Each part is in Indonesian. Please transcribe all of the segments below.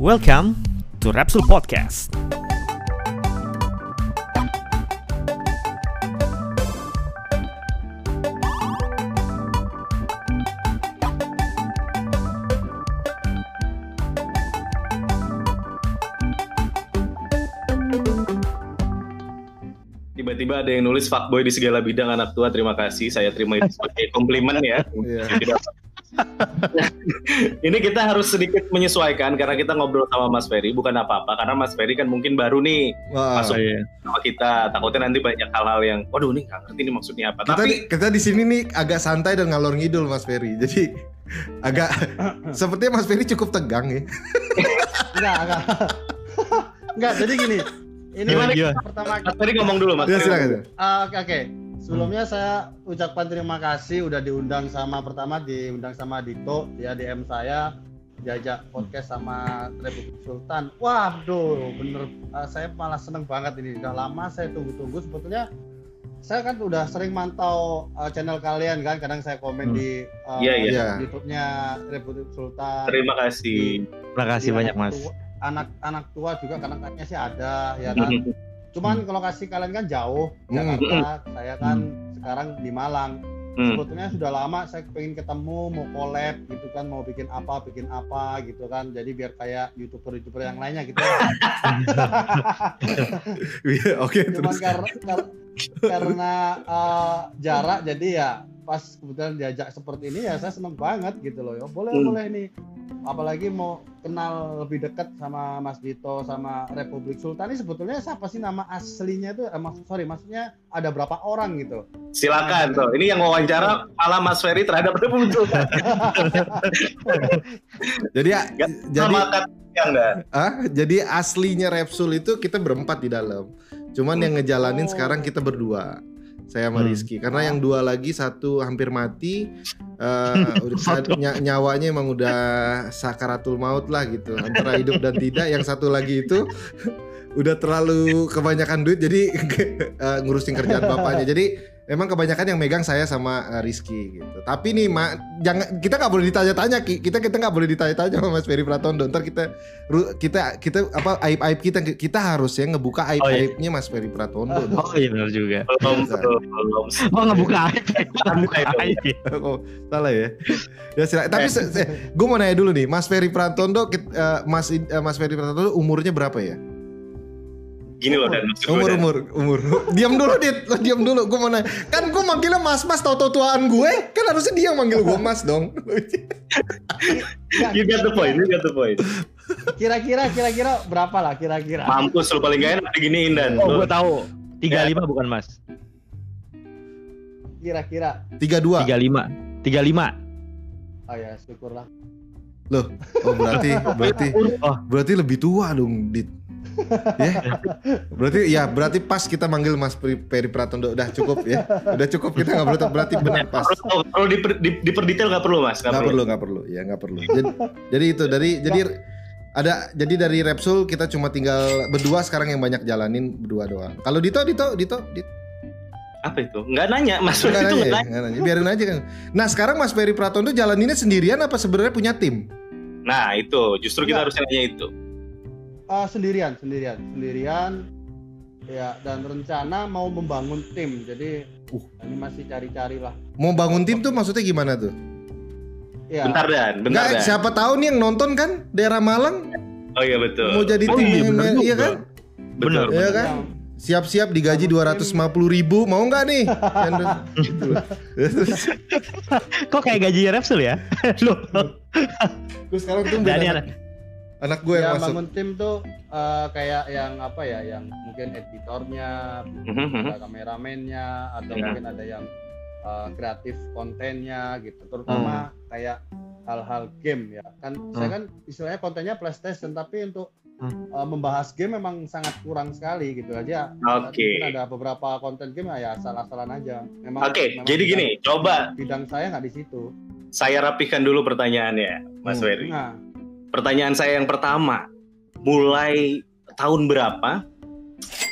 Welcome to Rapsul Podcast. Tiba-tiba ada yang nulis fuckboy di segala bidang anak tua. Terima kasih. Saya terima itu sebagai komplimen ya. Iya. Ini kita harus sedikit menyesuaikan karena kita ngobrol sama Mas Ferry bukan apa-apa karena Mas Ferry kan mungkin baru nih Wah, Masuk. iya. sama kita. Takutnya nanti banyak hal-hal yang waduh nih nggak ngerti ini maksudnya apa. Kita, Tapi kita di sini nih agak santai dan ngalor ngidul Mas Ferry. Jadi agak sepertinya Mas Ferry cukup tegang ya. Enggak, enggak. enggak, jadi gini. Ini Gimana, yang pertama Mas Ferry ngomong dulu Mas. Ya Ferry silakan. Ah, Oke, oke. Sebelumnya saya ucapkan terima kasih udah diundang sama pertama diundang sama Dito, dia DM saya diajak podcast sama Republik Sultan. Waduh, bener ah, saya malah seneng banget ini. Udah lama saya tunggu-tunggu sebetulnya saya kan udah sering mantau ah, channel kalian kan, kadang saya komen Hmm. di ah, Iya, iya. Iya. YouTube-nya Republik Sultan. Terima kasih. Terima kasih Di banyak anak Mas. Anak-anak tua juga kadang-kadang sih ada ya kan. Cuman kalau kasih kalian kan jauh Hmm. Jakarta, saya kan sekarang di Malang. Hmm. Sebetulnya sudah lama saya pengen ketemu, mau collab gitu kan, mau bikin apa, bikin apa gitu kan. Jadi biar kayak youtuber-youtuber yang lainnya gitu. Iya, Oke, Cuman terus. karena kar- karena eh, jarak jadi ya pas kebetulan diajak seperti ini ya saya seneng banget gitu loh. Ya, boleh Hmm. boleh nih. Apalagi mau kenal lebih dekat sama Mas Dito sama Republik Sultan ini sebetulnya siapa sih nama aslinya itu? Eh, mak- sorry, maksudnya ada berapa orang gitu? Silakan tuh. Ini yang wawancara kepala Mas Ferry terhadap Republik Sultan. Jadi ya, jadi enggak? ah, jadi aslinya Repsul itu kita berempat di dalam. Cuman yang ngejalanin Oh. sekarang kita berdua. Saya sama Hmm. Rizky. Karena yang dua lagi satu hampir mati. sa- ny- nyawanya emang udah sakaratul maut lah gitu. Antara hidup dan tidak. Yang satu lagi itu udah terlalu kebanyakan duit jadi eh, ngurusin kerjaan bapaknya. Jadi emang kebanyakan yang megang saya sama eh, Rizky gitu. Tapi nih mak jangan kita nggak boleh ditanya-tanya Ki. kita kita nggak boleh ditanya-tanya sama Mas Ferry Pratondo. Ntar kita ru- kita kita apa aib aib kita kita harus ya ngebuka aib aibnya Mas Ferry Pratondo. dong. Oh iya benar juga. Belum, belum. Oh ngebuka aib. Buka itu. oh, salah ya. Ya silakan. Tapi gue mau nanya dulu nih, Mas Ferry Pratondo, eh, Mas eh, Mas Ferry Pratondo umurnya berapa ya? Gini loh dan maksud gue, Umur Dan. umur umur. diam dulu dit, lo diam dulu. Gue mau nanya. Kan gue manggilnya Mas Mas tau tau tuaan gue. Kan harusnya dia yang manggil gue Mas dong. You got the point, you got the point. Kira-kira kira-kira berapa lah kira-kira? Mampus lu paling gak enak diginiin dan. Oh gue tahu. 35 bukan Mas. Kira-kira. Tiga dua. 35. 35. Oh ya, syukurlah. Oh berarti berarti Oh. berarti lebih tua dong dit. Ya berarti ya berarti pas kita manggil Mas Ferry Ferry Pratondo udah cukup ya udah cukup kita nggak perlu berarti benar pas Perlu, perlu diper, di, diperdetail nggak perlu mas? nggak perlu nggak perlu ya nggak perlu jadi, jadi itu dari jadi ada jadi dari Repsul kita cuma tinggal berdua sekarang yang banyak jalanin berdua doang kalau Dito Dito Dito Dito Apa itu? Nggak nanya mas. nggak itu nanya, nggak ya? nanya. Nggak nanya. biarin aja kan nah sekarang Mas Ferry Pratondo jalaninnya sendirian apa sebenarnya punya tim Nah itu justru kita Nggak. harus nanya itu. Ah, sendirian, sendirian, sendirian. Ya, dan rencana mau membangun tim. Jadi Uh. ini masih cari-cari lah. mau bangun tim tuh maksudnya gimana tuh Ya. Bentar dan, bentar Nggak, dan. siapa tahu nih yang nonton kan daerah Malang Oh iya betul. mau jadi Oh tim iya, yang- bener iya kan Bener. Iya kan Yang- siap-siap digaji Bangun 250 ribu mau nggak nih gitu. Kok kayak gaji Repsul ya? Loh. Terus sekarang tuh anak, gue yang ya, masuk bangun tim tuh eh, kayak yang apa ya, yang mungkin editornya, Mhm, ada kameramennya, atau Ya. mungkin ada yang eh, kreatif kontennya gitu. Terutama kayak hal-hal game ya. Kan saya kan istilahnya kontennya PlayStation, tapi untuk Hmm. eh, membahas game memang sangat kurang sekali gitu aja. Oke. Mungkin ada beberapa konten game ya salah-salah aja. Memang. Oke, memang jadi bidang- gini, coba Bidang saya nggak di situ. saya rapihkan dulu pertanyaannya, Mas Hmm. Ferry. Nah, Pertanyaan saya yang pertama, mulai tahun berapa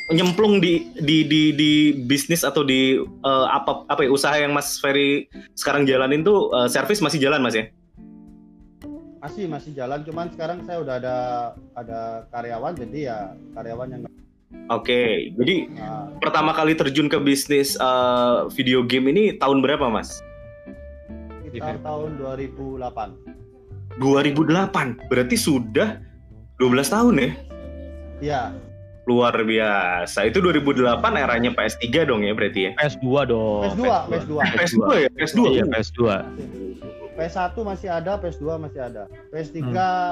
nyemplung di di di di bisnis atau di eh, apa apa ya, usaha yang Mas Ferry sekarang jalanin tuh eh, servis masih jalan Mas ya? masih masih jalan cuman sekarang saya udah ada ada karyawan jadi ya karyawan yang Oke, jadi uh, pertama kali terjun ke bisnis eh, video game ini tahun berapa, Mas? sekitar tahun 2008 2008. Berarti sudah 12 tahun ya? Iya, Luar biasa. Itu 2008 eranya PS3 dong ya berarti ya? PS2 dong. PS2, PS2. PS2 ya? PS2. Iya, PS2. PS1 masih ada, PS2 masih ada. PS3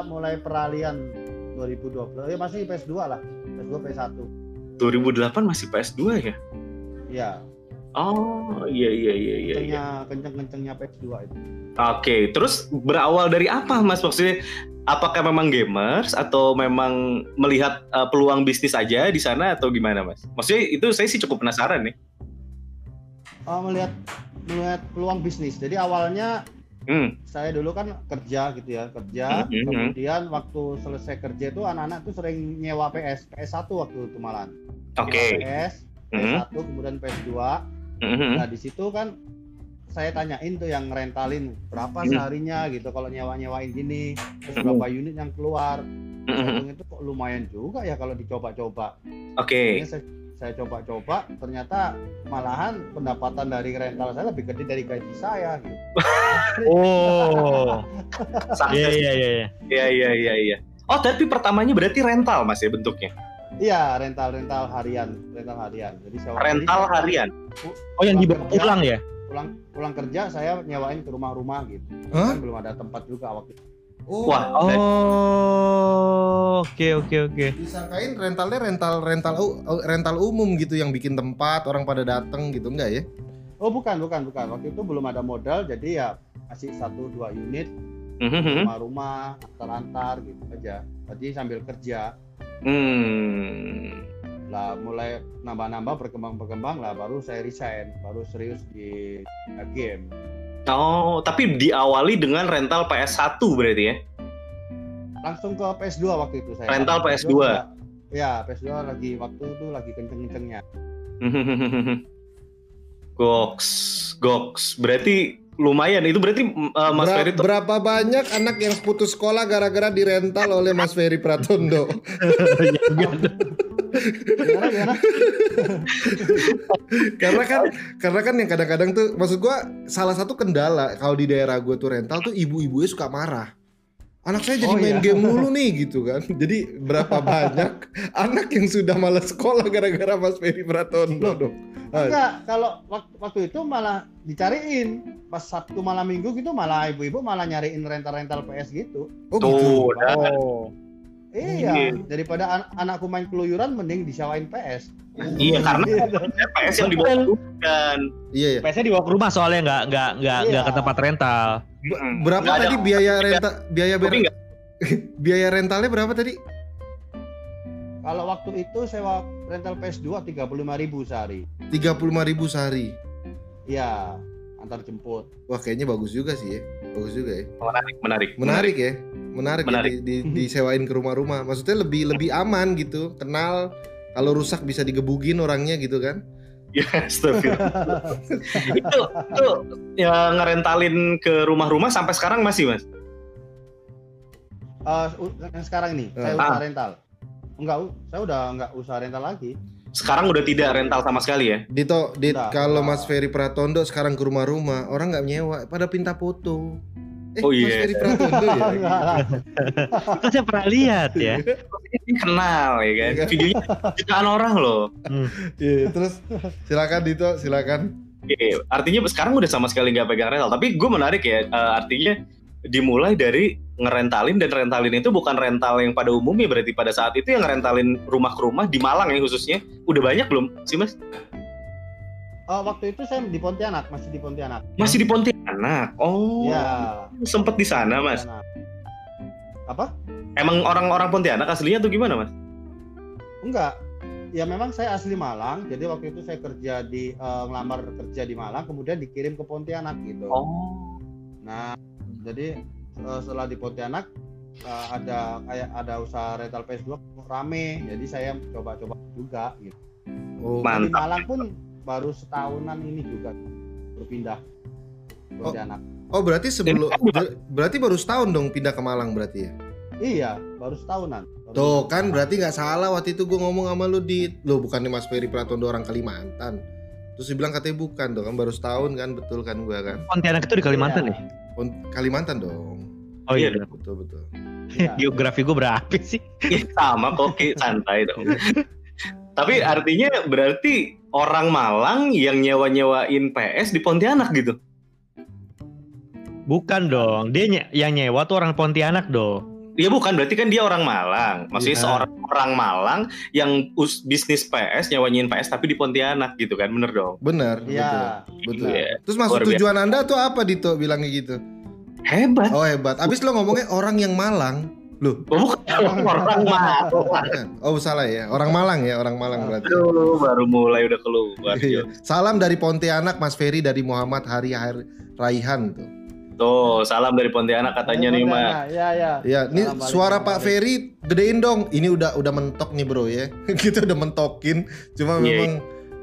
mulai peralihan 2020. Ya masih PS2 lah. PS2, PS1. 2008 masih PS2 ya? Iya, Oh, iya iya iya iya. iya. kencengnya kenceng-kencengnya PS2 itu. Oke, terus berawal dari apa, Mas? Maksudnya apakah memang gamers atau memang melihat uh, peluang bisnis aja di sana atau gimana, Mas? Maksudnya itu saya sih cukup penasaran nih. Oh, melihat melihat peluang bisnis. Jadi awalnya Hmm. saya dulu kan kerja gitu ya, kerja. Mhm. Kemudian waktu selesai kerja itu anak-anak tuh sering nyewa PS, PS1 waktu itu malah. Oke. PS, Mhm. PS1 kemudian PS2. Mhm. Nah, di situ kan saya tanyain tuh yang rentalin berapa Hmm. seharinya gitu kalau nyewa-nyewain gini, terus Hmm. berapa unit yang keluar. Mhm. bilang itu kok lumayan juga ya kalau dicoba-coba. Oke. Akhirnya saya, saya coba-coba, ternyata malahan pendapatan dari rental saya lebih gede dari gaji saya gitu. Oh. Iya, iya, iya, iya. Iya iya iya iya. Oh, tapi pertamanya berarti rental, Mas ya bentuknya. Iya, rental-rental harian, rental harian. Jadi saya Rental jadi harian. Oh, yang dibawa kerja, pulang ya? Pulang pulang kerja saya nyewain ke rumah-rumah gitu. Hah? Kan belum ada tempat juga waktu itu. Oh, Wah. Oh, oke, oke, oke. disangkain rentalnya rental rental u- rental umum gitu yang bikin tempat orang pada datang gitu enggak ya? Oh, bukan, bukan, bukan. Waktu itu belum ada modal jadi ya masih satu dua unit Mhm. rumah-rumah antar-antar gitu aja. Jadi sambil kerja Hmm. lah mulai nambah-nambah berkembang-berkembang lah baru saya resign baru serius di game Oh, tapi diawali dengan rental PS1 berarti ya? langsung ke PS2 waktu itu saya Rental PS2. juga- ya PS2 lagi waktu itu lagi kenceng-kencengnya Goks, goks. Berarti lumayan. Itu berarti uh, Mas Ber- Ferry berapa banyak anak yang putus sekolah gara-gara dirental oleh Mas Ferry Pratondo? karena kan karena kan yang kadang-kadang tuh maksud gua salah satu kendala kalau di daerah gua tuh rental tuh ibu-ibunya suka marah. Anak saya jadi Oh, main iya. game mulu nih gitu kan. Jadi berapa banyak anak yang sudah malas sekolah gara-gara Mas Ferry Pratondo dong. Ah, enggak kalau waktu, waktu itu malah dicariin pas Sabtu malam Minggu gitu malah ibu-ibu malah nyariin rental-rental PS gitu Oh tuh. gitu. Oh. iya Iya. daripada an- anakku main keluyuran mending disewain PS Iya, karena PS yang dibawa kan. Iya ya. PS-nya dibawa ke rumah soalnya nggak nggak nggak nggak ke Iya. tempat rental. Berapa Nggak ada. tadi biaya rental biaya ber- biaya rentalnya berapa tadi? Kalau waktu itu sewa rental PS2 35.000 sehari. 35.000 sehari. Iya, antar jemput. Wah, kayaknya bagus juga sih ya. Bagus juga ya. Menarik, menarik. Menarik ya. Menarik, Menarik. ya di, di- disewain ke rumah-rumah. Maksudnya lebih lebih aman gitu. Kenal kalau rusak bisa digebugin orangnya gitu kan. Ya, astagfirullah. itu itu ya ngerentalin ke rumah-rumah sampai sekarang masih, Mas? Eh, u- yang sekarang ini saya Ah. usaha rental. Enggak, u- saya udah enggak usaha rental lagi. Sekarang udah tidak rental sama sekali ya? Dito, Dit, kalau. Mas Ferry Pratondo sekarang ke rumah-rumah, orang nggak nyewa, pada pinta foto. Eh, Oh, Mas iya. Ferry Pratondo ya. Itu saya pernah lihat ya. Ini kenal ya kan? Iya. Videonya jutaan orang loh. Iya, terus silakan Dito, silakan. Oke, artinya sekarang udah sama sekali nggak pegang rental. Tapi gue menarik ya, eh, artinya dimulai dari ngerentalin dan rentalin itu bukan rental yang pada umumnya berarti pada saat itu yang ngerentalin rumah ke rumah di Malang ya khususnya udah banyak belum sih mas? Oh, waktu itu saya di Pontianak, masih di Pontianak. Masih di Pontianak. Oh, Iya. sempet di sana mas. Apa? Emang orang-orang Pontianak aslinya tuh gimana mas? Enggak. Ya memang saya asli Malang, jadi waktu itu saya kerja di eh, ngelamar kerja di Malang, kemudian dikirim ke Pontianak gitu. Oh, Nah, jadi eh, setelah di Pontianak eh, ada kayak ada usaha rental PS2 rame, jadi saya coba-coba juga gitu. Oh, Di mantap. Malang pun baru setahunan ini juga berpindah ke Oh. Pontianak. Oh berarti sebelum berarti baru setahun dong pindah ke Malang berarti ya? Iya, baru setahunan. Baru Tuh setahunan. kan berarti nggak salah waktu itu gue ngomong sama lu di lo bukannya Mas Ferry Pratondo orang Kalimantan. Terus dia bilang katanya bukan dong kan baru setahun kan betul kan gue kan Pontianak itu di Kalimantan Iya. ya? Kalimantan dong. Oh iya. Iya. Betul betul. Iya. Geografi gue berapa sih? Ih, sama kok santai dong. Tapi artinya berarti orang Malang yang nyewa-nyewain PS di Pontianak gitu. Bukan dong. Dia nye- yang nyewa tuh orang Pontianak dong. Iya bukan, berarti kan dia orang Malang. Maksudnya Iya. seorang orang Malang yang us- bisnis PS, nyewanyain PS tapi di Pontianak gitu kan, bener dong. Benar. Iya. Betul. Betul. Iya. Terus maksud Luar biasa. tujuan anda tuh apa Dito bilangnya gitu? Hebat. Oh hebat. Abis lo ngomongnya orang yang Malang. Loh, Oh, bukan orang Malang. oh salah ya. Orang Malang ya, orang Malang berarti. Aduh, baru mulai udah keluar. Iya. Salam dari Pontianak Mas Ferry dari Muhammad Hari Har- Raihan tuh. Tuh, salam dari Pontianak katanya nih, Mas. Iya, iya. Ya, ini Salam suara Pak. Ferry gedein dong. Ini udah udah mentok nih, Bro ya. kita udah mentokin. Cuma Iya, memang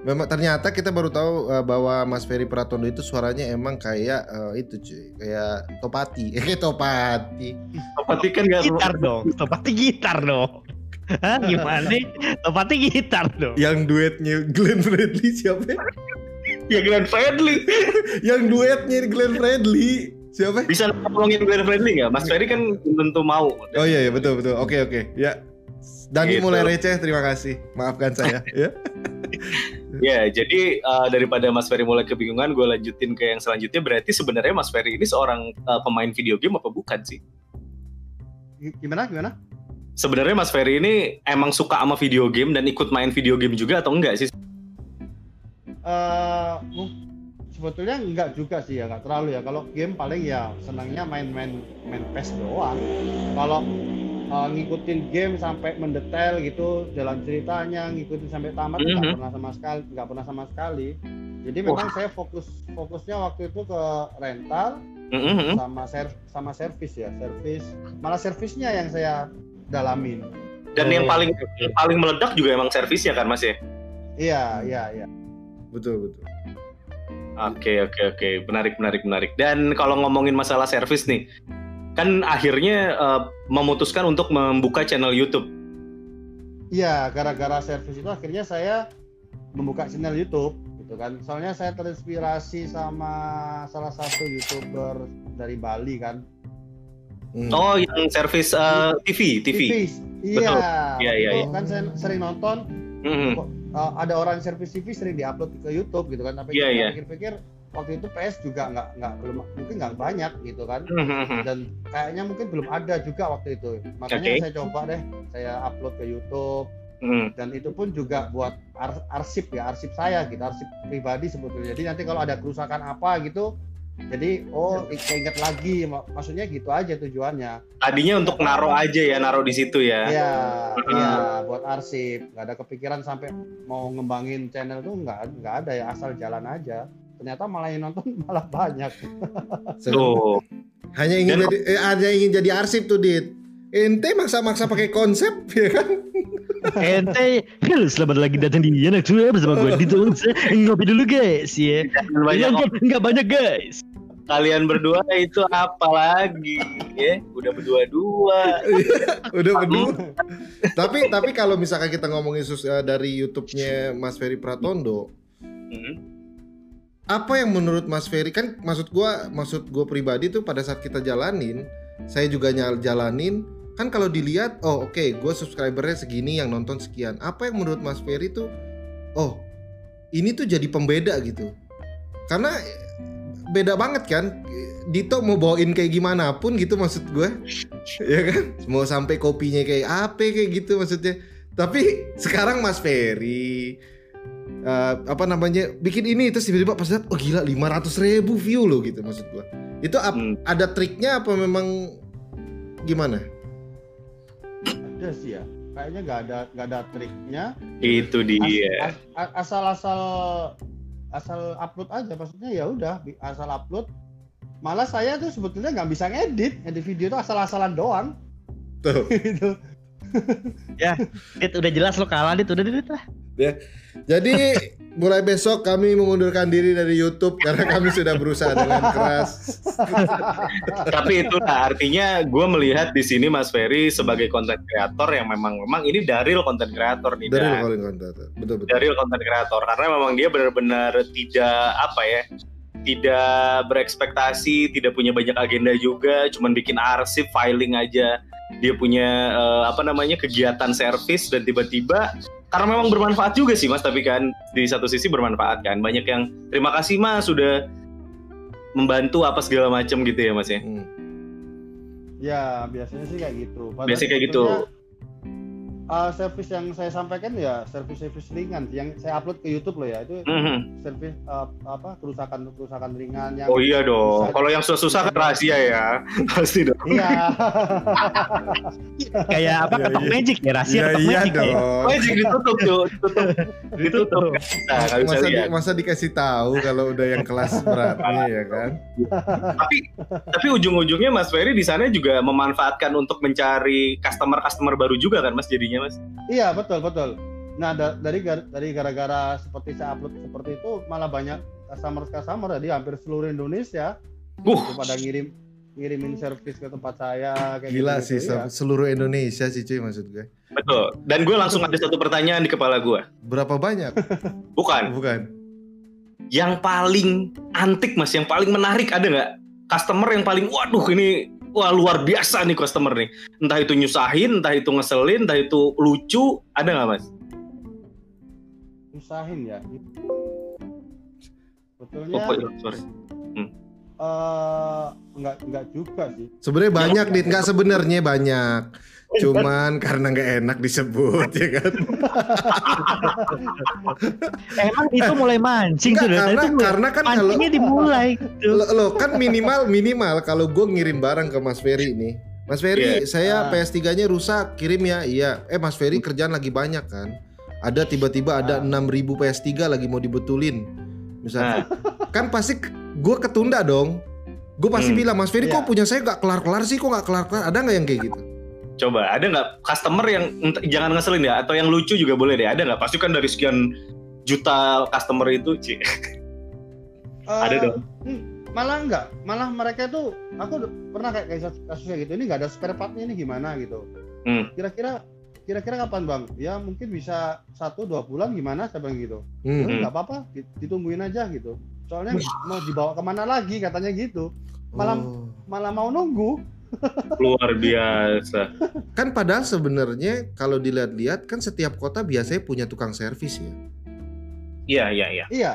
memang ternyata kita baru tahu uh, bahwa Mas Ferry Pratondo itu suaranya emang kayak uh, itu cuy, kayak Topati. Eh, Topati. Topati kan gak Gitar dong. Topati gitar dong. Hah, gimana nih? Topati gitar dong. Yang duetnya Glenn Fredly siapa? ya? ya Glenn Fredly. Yang duetnya Glenn Fredly siapa? Bisa ngomongin Glenn Fredly nggak? Mas Ferry kan tentu mau. Oh iya, iya betul betul. Oke oke. Ya. Dani Gitu. mulai receh, terima kasih. Maafkan saya. ya. Ya, jadi uh, daripada Mas Ferry mulai kebingungan, gue lanjutin ke yang selanjutnya. Berarti sebenarnya Mas Ferry ini seorang uh, pemain video game apa bukan sih? Gimana? Gimana? Sebenarnya Mas Ferry ini emang suka sama video game dan ikut main video game juga atau enggak sih? eh mu- sebetulnya enggak juga sih ya, enggak terlalu ya. Kalau game paling ya senangnya main-main main PES doang. Kalau eh, ngikutin game sampai mendetail gitu, jalan ceritanya, ngikutin sampai tamat nggak Mhm. pernah sama sekali, nggak pernah sama sekali. Jadi memang saya fokus fokusnya waktu itu ke rental Mhm. sama ser sama servis ya, servis. Malah servisnya yang saya dalamin. Dan yang Oh, paling yang paling meledak juga emang servisnya kan Mas ya? Iya, iya, iya. Betul betul. Oke oke oke menarik menarik menarik. Dan kalau ngomongin masalah servis nih, kan akhirnya uh, memutuskan untuk membuka channel YouTube. Iya, gara-gara servis itu akhirnya saya membuka channel YouTube gitu kan. Soalnya saya terinspirasi sama salah satu YouTuber dari Bali kan. Hmm. Oh yang servis uh, TV TV. Iya. Betul. Iya, iya, iya. itu Kan saya sering nonton Mhm. Uh, ada orang servis TV sering diupload ke YouTube gitu kan. Tapi Iya, saya iya. pikir-pikir waktu itu PS juga nggak nggak belum mungkin nggak banyak gitu kan. Mhm. Dan kayaknya mungkin belum ada juga waktu itu. Makanya Oke. saya coba deh, saya upload ke YouTube Mhm. dan itu pun juga buat ar- arsip ya arsip saya gitu arsip pribadi sebetulnya jadi nanti kalau ada kerusakan apa gitu jadi oh keinget lagi mak- maksudnya gitu aja tujuannya Tadinya untuk naro aja ya, naro di situ ya. iya Hmm. iya buat arsip nggak ada kepikiran sampai mau ngembangin channel tuh nggak nggak ada ya asal jalan aja ternyata malah yang nonton malah banyak Tuh. Hanya ingin Dan- jadi eh, hanya ingin jadi arsip tuh Dit. Ente maksa-maksa pakai konsep ya kan? Ente, halo selamat lagi datang di anak tua bersama gue Dito Unsa. Ngopi dulu guys ya. Banyak nggak banyak guys. kalian berdua itu apa lagi ya udah berdua-dua Udah berdua. tapi tapi kalau misalkan kita ngomongin sus- eh, dari YouTube-nya Mas Ferry Pratondo, Mhm. apa yang menurut Mas Ferry kan maksud gua maksud gua pribadi tuh pada saat kita jalanin, saya juga nyal jalanin kan kalau dilihat oh oke gue subscribernya segini yang nonton sekian. Apa yang menurut Mas Ferry tuh oh ini tuh jadi pembeda gitu. Karena beda banget kan? Dito mau bawain kayak gimana pun gitu maksud gue ya kan? Mau sampai kopinya kayak apa kayak gitu maksudnya. Tapi sekarang Mas Ferry eh, apa namanya bikin ini terus tiba-tiba pas lihat oh gila 500 ribu view loh gitu maksud gue itu Hmm. ada triknya apa memang gimana ada sih ya. Kayaknya nggak ada nggak ada triknya. Itu dia. As- as- asal-asal asal upload aja. Maksudnya ya udah asal upload. Malah saya tuh sebetulnya nggak bisa ngedit. Edit video tuh asal-asalan doang. Tuh. Gitu. Dit udah jelas lo kalah dit. Udah dit lah. Ya. Jadi mulai besok kami mengundurkan diri dari YouTube karena kami sudah berusaha dengan keras. Tapi itulah artinya gue melihat di sini Mas Ferry sebagai konten kreator yang memang memang ini daril konten kreator nih. Dari calling content. Betul betul. Daril konten kreator karena memang dia benar-benar tidak apa ya tidak berekspektasi, tidak punya banyak agenda juga, cuman bikin arsip, filing aja. Dia punya eh, apa namanya kegiatan servis dan tiba-tiba karena memang bermanfaat juga sih Mas, tapi kan di satu sisi bermanfaat kan. Banyak yang terima kasih Mas sudah membantu apa segala macam gitu ya Mas ya. Hmm. Ya, biasanya sih kayak gitu. Padahal Biasanya kayak gitu. Uh, service yang saya sampaikan ya service-service ringan yang saya upload ke YouTube loh ya itu Mhm. service uh, apa kerusakan kerusakan ringan yang Oh iya dong. Kalau yang susah-susah kan rahasia ya. Pasti dong. iya Kayak apa Iya, ketok iya. magic ya rahasia Iya ketok iya magic ya. dong. Oh, jadi ditutup tuh, ditutup. Ditutup. Nah, bisa Masa, di- masa dikasih tahu kalau udah yang kelas beratnya ya kan? tapi tapi ujung-ujungnya Mas Ferry di sana juga memanfaatkan untuk mencari customer-customer baru juga kan Mas jadinya Mas. iya betul betul nah da- dari gar- dari gara-gara seperti saya upload seperti itu malah banyak customer customer jadi hampir seluruh Indonesia Uh, itu pada ngirim ngirimin servis ke tempat saya kayak Gila gitu, sih iya. seluruh Indonesia sih cuy maksud gue. betul. Dan gue langsung ada satu pertanyaan di kepala gue. Berapa banyak? Bukan, Bukan. yang paling antik Mas, yang paling menarik ada nggak? Customer yang paling, waduh ini wah luar biasa nih customer nih. Entah itu nyusahin, entah itu ngeselin, entah itu lucu, ada nggak Mas? usahin ya Oh, betulnya kok- sorry. eh enggak enggak juga sih Sebenarnya banyak dit, nggak sebenarnya banyak. Cuman karena nggak enak disebut ya kan. Emang itu mulai mancing Enggak, tuh karena mulai- karena kan kalau dimulai gitu. lo, lo kan minimal minimal kalau gue ngirim barang ke Mas Ferry nih. Mas Ferry, Iya. saya Ah. PS3-nya rusak, kirim ya. Iya. Eh Mas Ferry kerjaan lagi banyak kan. Ada tiba-tiba ada Ah. 6000 PS3 lagi mau dibetulin. Misalnya. Nah, kan pasti gue ketunda dong. Gue pasti Hmm. bilang Mas Ferry Iya. kok punya saya gak kelar-kelar sih, kok gak kelar-kelar? Ada nggak yang kayak gitu? Coba ada nggak customer yang jangan ngeselin ya, atau yang lucu juga boleh deh. Ada nggak? Pasti kan dari sekian juta customer itu, Ci. Ada Eh, dong. hmm, malah enggak malah mereka itu aku pernah kayak kasus kasusnya gitu ini nggak ada spare partnya ini gimana gitu Hmm. kira-kira kira-kira kapan bang ya mungkin bisa satu dua bulan gimana saya bilang gitu Hmm. "Ya, nggak apa-apa di- ditungguin aja gitu soalnya mau dibawa ke mana lagi katanya gitu malah Oh. malah mau nunggu Luar biasa. Kan padahal sebenarnya kalau dilihat-lihat kan setiap kota biasanya punya tukang servis ya. Iya, iya, iya. iya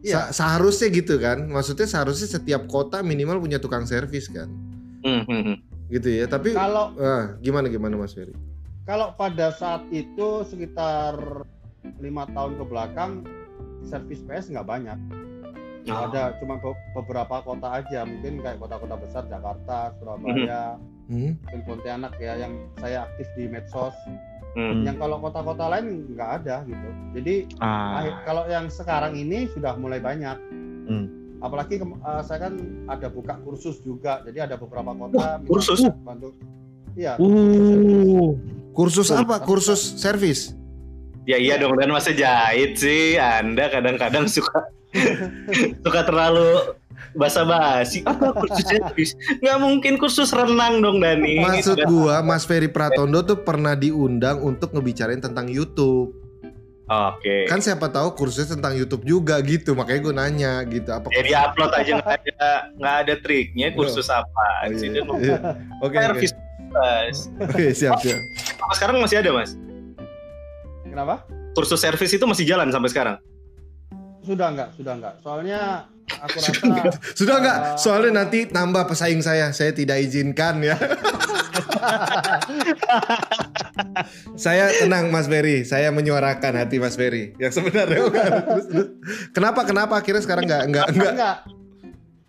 iya Sa- seharusnya gitu kan. Maksudnya seharusnya setiap kota minimal punya tukang servis kan. Hmm, hmm, hmm. Gitu ya. Tapi kalau ah, gimana gimana Mas Ferry? kalau pada saat itu sekitar lima tahun ke belakang servis PS nggak banyak Oh. ada cuma be- beberapa kota aja mungkin kayak kota-kota besar Jakarta Surabaya Hmm? mungkin Pontianak ya yang saya aktif di medsos Hmm. yang kalau kota-kota lain nggak ada gitu jadi Ah. akhir- kalau yang sekarang ini sudah mulai banyak Hmm. apalagi kem- eh, saya kan ada buka kursus juga jadi ada beberapa kota minta kursus? bantu iya Uh. Kursus Oh, apa? Kursus servis. Ya iya dong dan masa jahit sih Anda kadang-kadang suka suka terlalu basa-basi apa kursus nggak mungkin kursus renang dong Dani Maksud gua Mas Ferry Pratondo tuh pernah diundang untuk ngebicarain tentang YouTube. oke Kan siapa tahu kursusnya tentang YouTube juga gitu. Makanya gue nanya gitu. Apa ya dia upload aja nggak ada nggak ada triknya kursus apa Oh, sih iya. Iya. Oke, Mas. Oke, siap, siap. Sampai sekarang masih ada mas kenapa kursus servis itu masih jalan sampai sekarang sudah nggak sudah nggak soalnya aku rasa Sudah nggak? Ah. Soalnya nanti nambah pesaing saya. Saya tidak izinkan ya. saya tenang Mas Ferry. Saya menyuarakan hati Mas Ferry. Yang sebenarnya bukan. Terus, terus. Kenapa? Kenapa akhirnya sekarang nggak nggak nggak?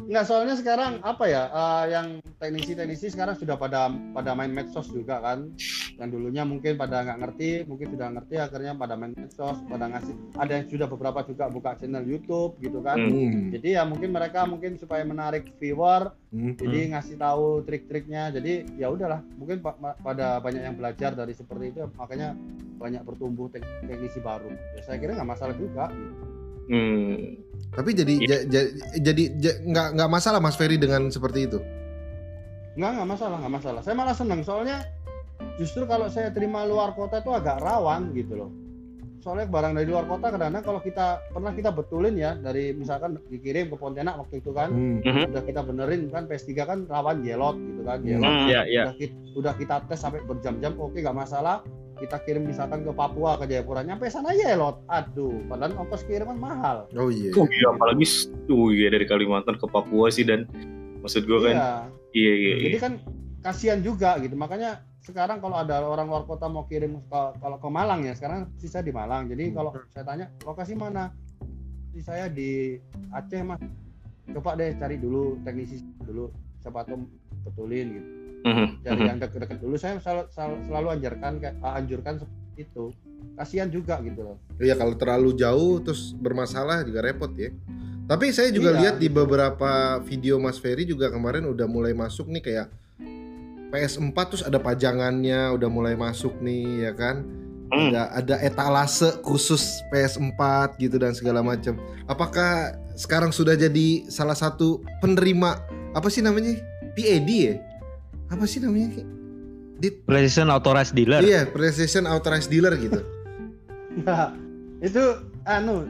Nggak soalnya sekarang apa ya eh, yang teknisi-teknisi sekarang sudah pada pada main medsos juga kan. Yang dulunya mungkin pada nggak ngerti, mungkin sudah ngerti akhirnya pada main medsos, pada ngasih ada yang sudah beberapa juga buka channel YouTube gitu kan. Hmm. Jadi ya mungkin mereka mungkin supaya menarik viewer, Hmm. jadi ngasih tahu trik-triknya. Jadi ya udahlah, mungkin pa- pada banyak yang belajar dari seperti itu makanya banyak bertumbuh tek- teknisi baru. Ya saya kira nggak masalah juga. Hmm. Tapi jadi ja- ja- jadi ja- nggak nggak masalah Mas Ferry dengan seperti itu. Nggak nggak masalah nggak masalah. Saya malah senang soalnya justru kalau saya terima luar kota itu agak rawan gitu loh. Soalnya barang dari luar kota kadang-kadang kalau kita pernah kita betulin ya dari misalkan dikirim ke Pontianak waktu itu kan Hmm. udah kita benerin kan PS3 kan rawan jelot gitu kan jelot Hmm. Iya, iya. udah, kita, udah kita tes sampai berjam-jam oke nggak masalah kita kirim misalkan ke Papua ke Jayapura nyampe sana jelot aduh padahal ongkos kiriman mahal Oh iya. Oh iya, apalagi s- oh iya dari Kalimantan ke Papua sih dan maksud gue kan iya iya iya. jadi iya. kan kasihan juga gitu makanya sekarang kalau ada orang luar kota mau kirim ke, kalau ke Malang ya sekarang sih saya di Malang jadi Hmm. kalau saya tanya lokasi mana si saya di Aceh mas coba deh cari dulu teknisi dulu siapa tahu betulin gitu Mhm, cari mhm. yang deket-deket dulu saya selalu, selalu, selalu anjurkan kayak ah, anjurkan seperti itu kasihan juga gitu loh Iya kalau terlalu jauh terus bermasalah juga repot ya. Tapi saya juga Iya. lihat di beberapa video Mas Ferry juga kemarin udah mulai masuk nih kayak PS4 terus ada pajangannya udah mulai masuk nih ya kan. Hmm. Ada ada etalase khusus PS4 gitu dan segala macam. Apakah sekarang sudah jadi salah satu penerima apa sih namanya? PAD ya? Apa sih namanya? Di, PlayStation Authorized Dealer. iya, PlayStation Authorized Dealer gitu. Nah, itu anu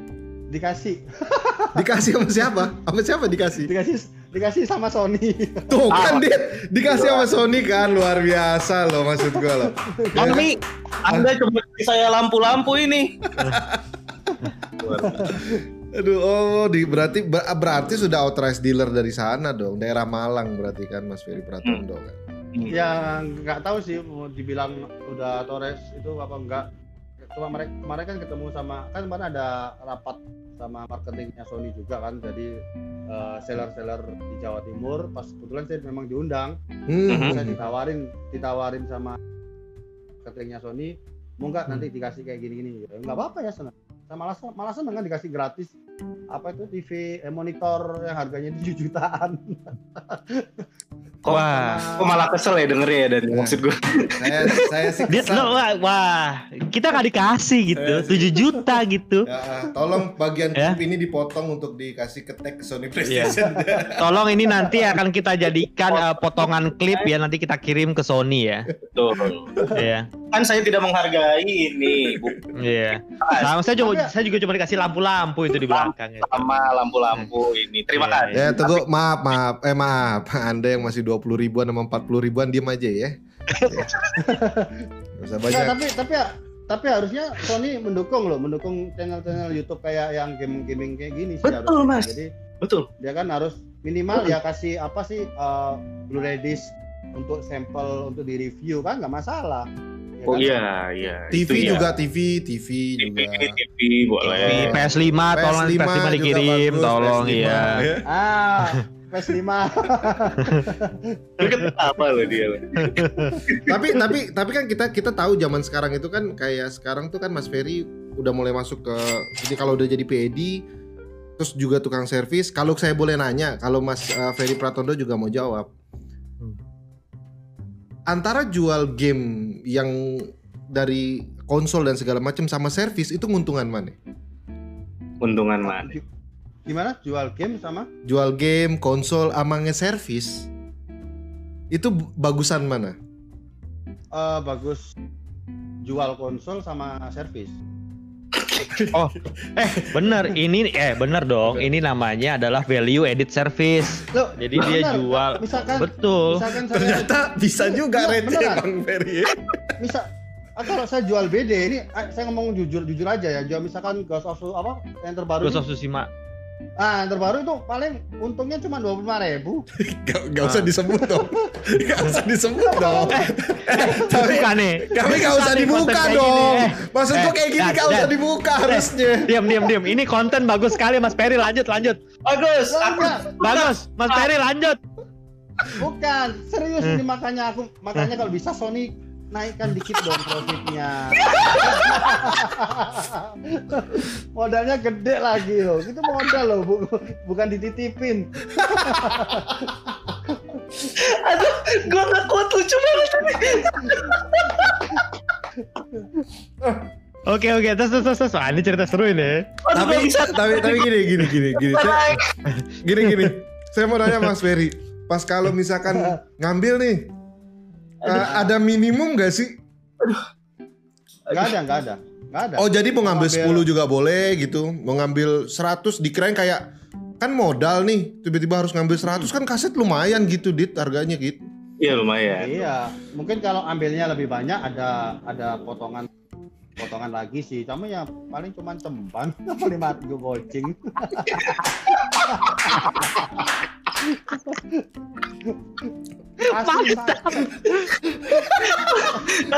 dikasih Dikasih sama siapa? Sama siapa dikasih? dikasih dikasih sama Sony Tuh kan dia dikasih sama Sony kan luar biasa loh maksud gua loh. Mami, Anda coba kasih saya lampu-lampu ini. Aduh, oh di berarti ber- berarti sudah authorized dealer dari sana dong, daerah Malang berarti kan Mas Ferry Pratondo kan. Ya nggak tahu sih mau dibilang udah Torres itu apa enggak. Cuma mereka kemarin kan ketemu sama kan kemarin ada rapat sama marketingnya Sony juga kan jadi eh, seller-seller di Jawa Timur. Pas kebetulan saya memang diundang Hmm. saya ditawarin ditawarin sama marketingnya Sony mau nggak nanti dikasih kayak gini-gini? Gitu. Nggak apa-apa ya senang. Saya malah malah seneng kan dikasih gratis apa itu TV eh, monitor yang harganya 7 jutaan Kok, Wah. kok malah kesel ya dengernya ya dan Iya. maksud gue. Saya saya sih Dia kesal. no, wah, wah, kita nggak dikasih gitu, Eh, 7 juta gitu. Ya, tolong bagian Ya. klip ini dipotong untuk dikasih ke tag ke Sony Iya. PlayStation. Tolong ini nanti akan kita jadikan eh, potongan klip ya nanti kita kirim ke Sony ya. Tuh. Iya. Kan saya tidak menghargai ini. Bu- Iya. Nah, saya juga saya juga cuma dikasih lampu-lampu itu di belakang. Sama lampu-lampu ini. Terima Iya, kasih. ya tunggu maaf maaf eh maaf Anda yang masih 20 ribuan sama 40 ribuan diem aja ya. Ya. Usah Nggak, banyak. tapi tapi ya tapi harusnya Sony mendukung loh, mendukung channel-channel YouTube kayak yang game-gaming kayak gini sih Betul, harusnya. Mas. Jadi Betul. dia kan harus minimal ya kasih apa sih eh, Blu-ray disc untuk sampel untuk di review kan nggak masalah. Ya Oh kan? iya, iya. TV Itu juga TV, TV TV, juga. TV boleh. Di PS5 tolong PS5 PS5 juga dikirim, bagus, tolong PS5, iya. ya. Ah, PS5. Lu kan apa loh dia? tapi tapi tapi kan kita kita tahu zaman sekarang itu kan kayak sekarang tuh kan Mas Ferry udah mulai masuk ke jadi kalau udah jadi PED terus juga tukang servis kalau saya boleh nanya kalau Mas uh, Ferry Pratondo juga mau jawab. Antara jual game yang dari konsol dan segala macam sama servis itu menguntungan mana Untungan mana? Gimana jual game sama? jual game konsol sama nge-servis itu bagusan mana Eh, bagus jual konsol sama servis. Bener, ini eh bener dong. Ini namanya adalah value edit service. Loh, Jadi dia benar, jual. Misalkan Betul. misalkan saya ternyata bisa juga Iya, receh beneran. Bang Ferry misal ah, kalau saya jual BD ini ah, saya ngomong jujur jujur aja ya jual misalkan Ghost of apa yang terbaru Ghost of Tsushima. Ah, yang terbaru itu paling untungnya cuma dua puluh lima ribu. Gak, gak usah disebut dong. Gak usah disebut dong. Tapi Bukan nih. kami gak usah dibuka dong. gini. Eh, Maksudku eh, kayak gini Dan, gak usah Dan. dibuka harusnya. Diam, diam, diam. Ini konten bagus sekali Mas Ferry. Lanjut, lanjut. Bagus. Bagus, Mas Ferry lanjut. bukan serius ini makanya aku makanya kalau bisa Sony naikkan dikit dong profitnya. Modalnya gede lagi loh. Itu modal loh, bu- bukan dititipin. gue gak kuat lucu banget. Oke, oke. Terus, terus, terus, terus. Wah, ini cerita seru ini. Aduh, tapi tapi tapi gini gini gini gini. Saya, gini gini. Saya mau nanya Mas Ferry, pas kalau misalkan ngambil nih eh, ada minimum gak sih? Enggak ada, enggak ada. Enggak ada. Oh jadi mau ngambil Ngambil- 10 juga boleh gitu. Mau ngambil 100 dikirain kayak kan modal nih tiba-tiba harus ngambil 100 kan kaset lumayan gitu dit harganya gitu. Iya lumayan. Iya, mungkin kalau ambilnya lebih banyak ada ada potongan potongan lagi sih. Cuma ya paling cuma cemban lima gue gocing. Asli.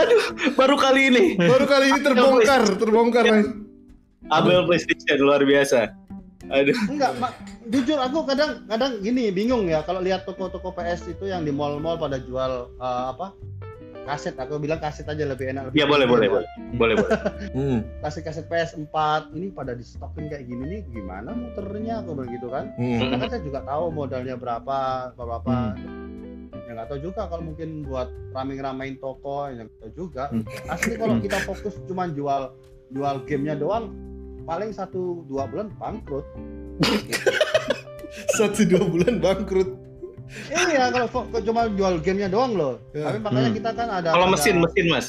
Aduh, baru kali ini. Baru kali ini terbongkar, terbongkar nih. Abel PlayStation luar biasa. Aduh. enggak, Mak. jujur aku kadang kadang gini bingung ya kalau lihat toko-toko PS itu yang di mall-mall pada jual eh, apa kaset aku bilang kaset aja lebih enak lebih Ya boleh boleh ya. boleh. Boleh boleh. Hmm. kaset-kaset PS4 ini pada di stokin kayak gini nih gimana muternya aku begitu kan Hmm. karena saya juga tahu modalnya berapa berapa ya nggak tahu juga kalau mungkin buat raming-ramain toko ya nggak tahu juga Hmm. asli kalau kita fokus cuma jual jual gamenya doang paling satu dua bulan bangkrut Satu dua bulan bangkrut. Iya kalau fo- cuma jual gamenya doang loh Ya. tapi makanya Hmm. kita kan ada Kalau ada- mesin mesin mas.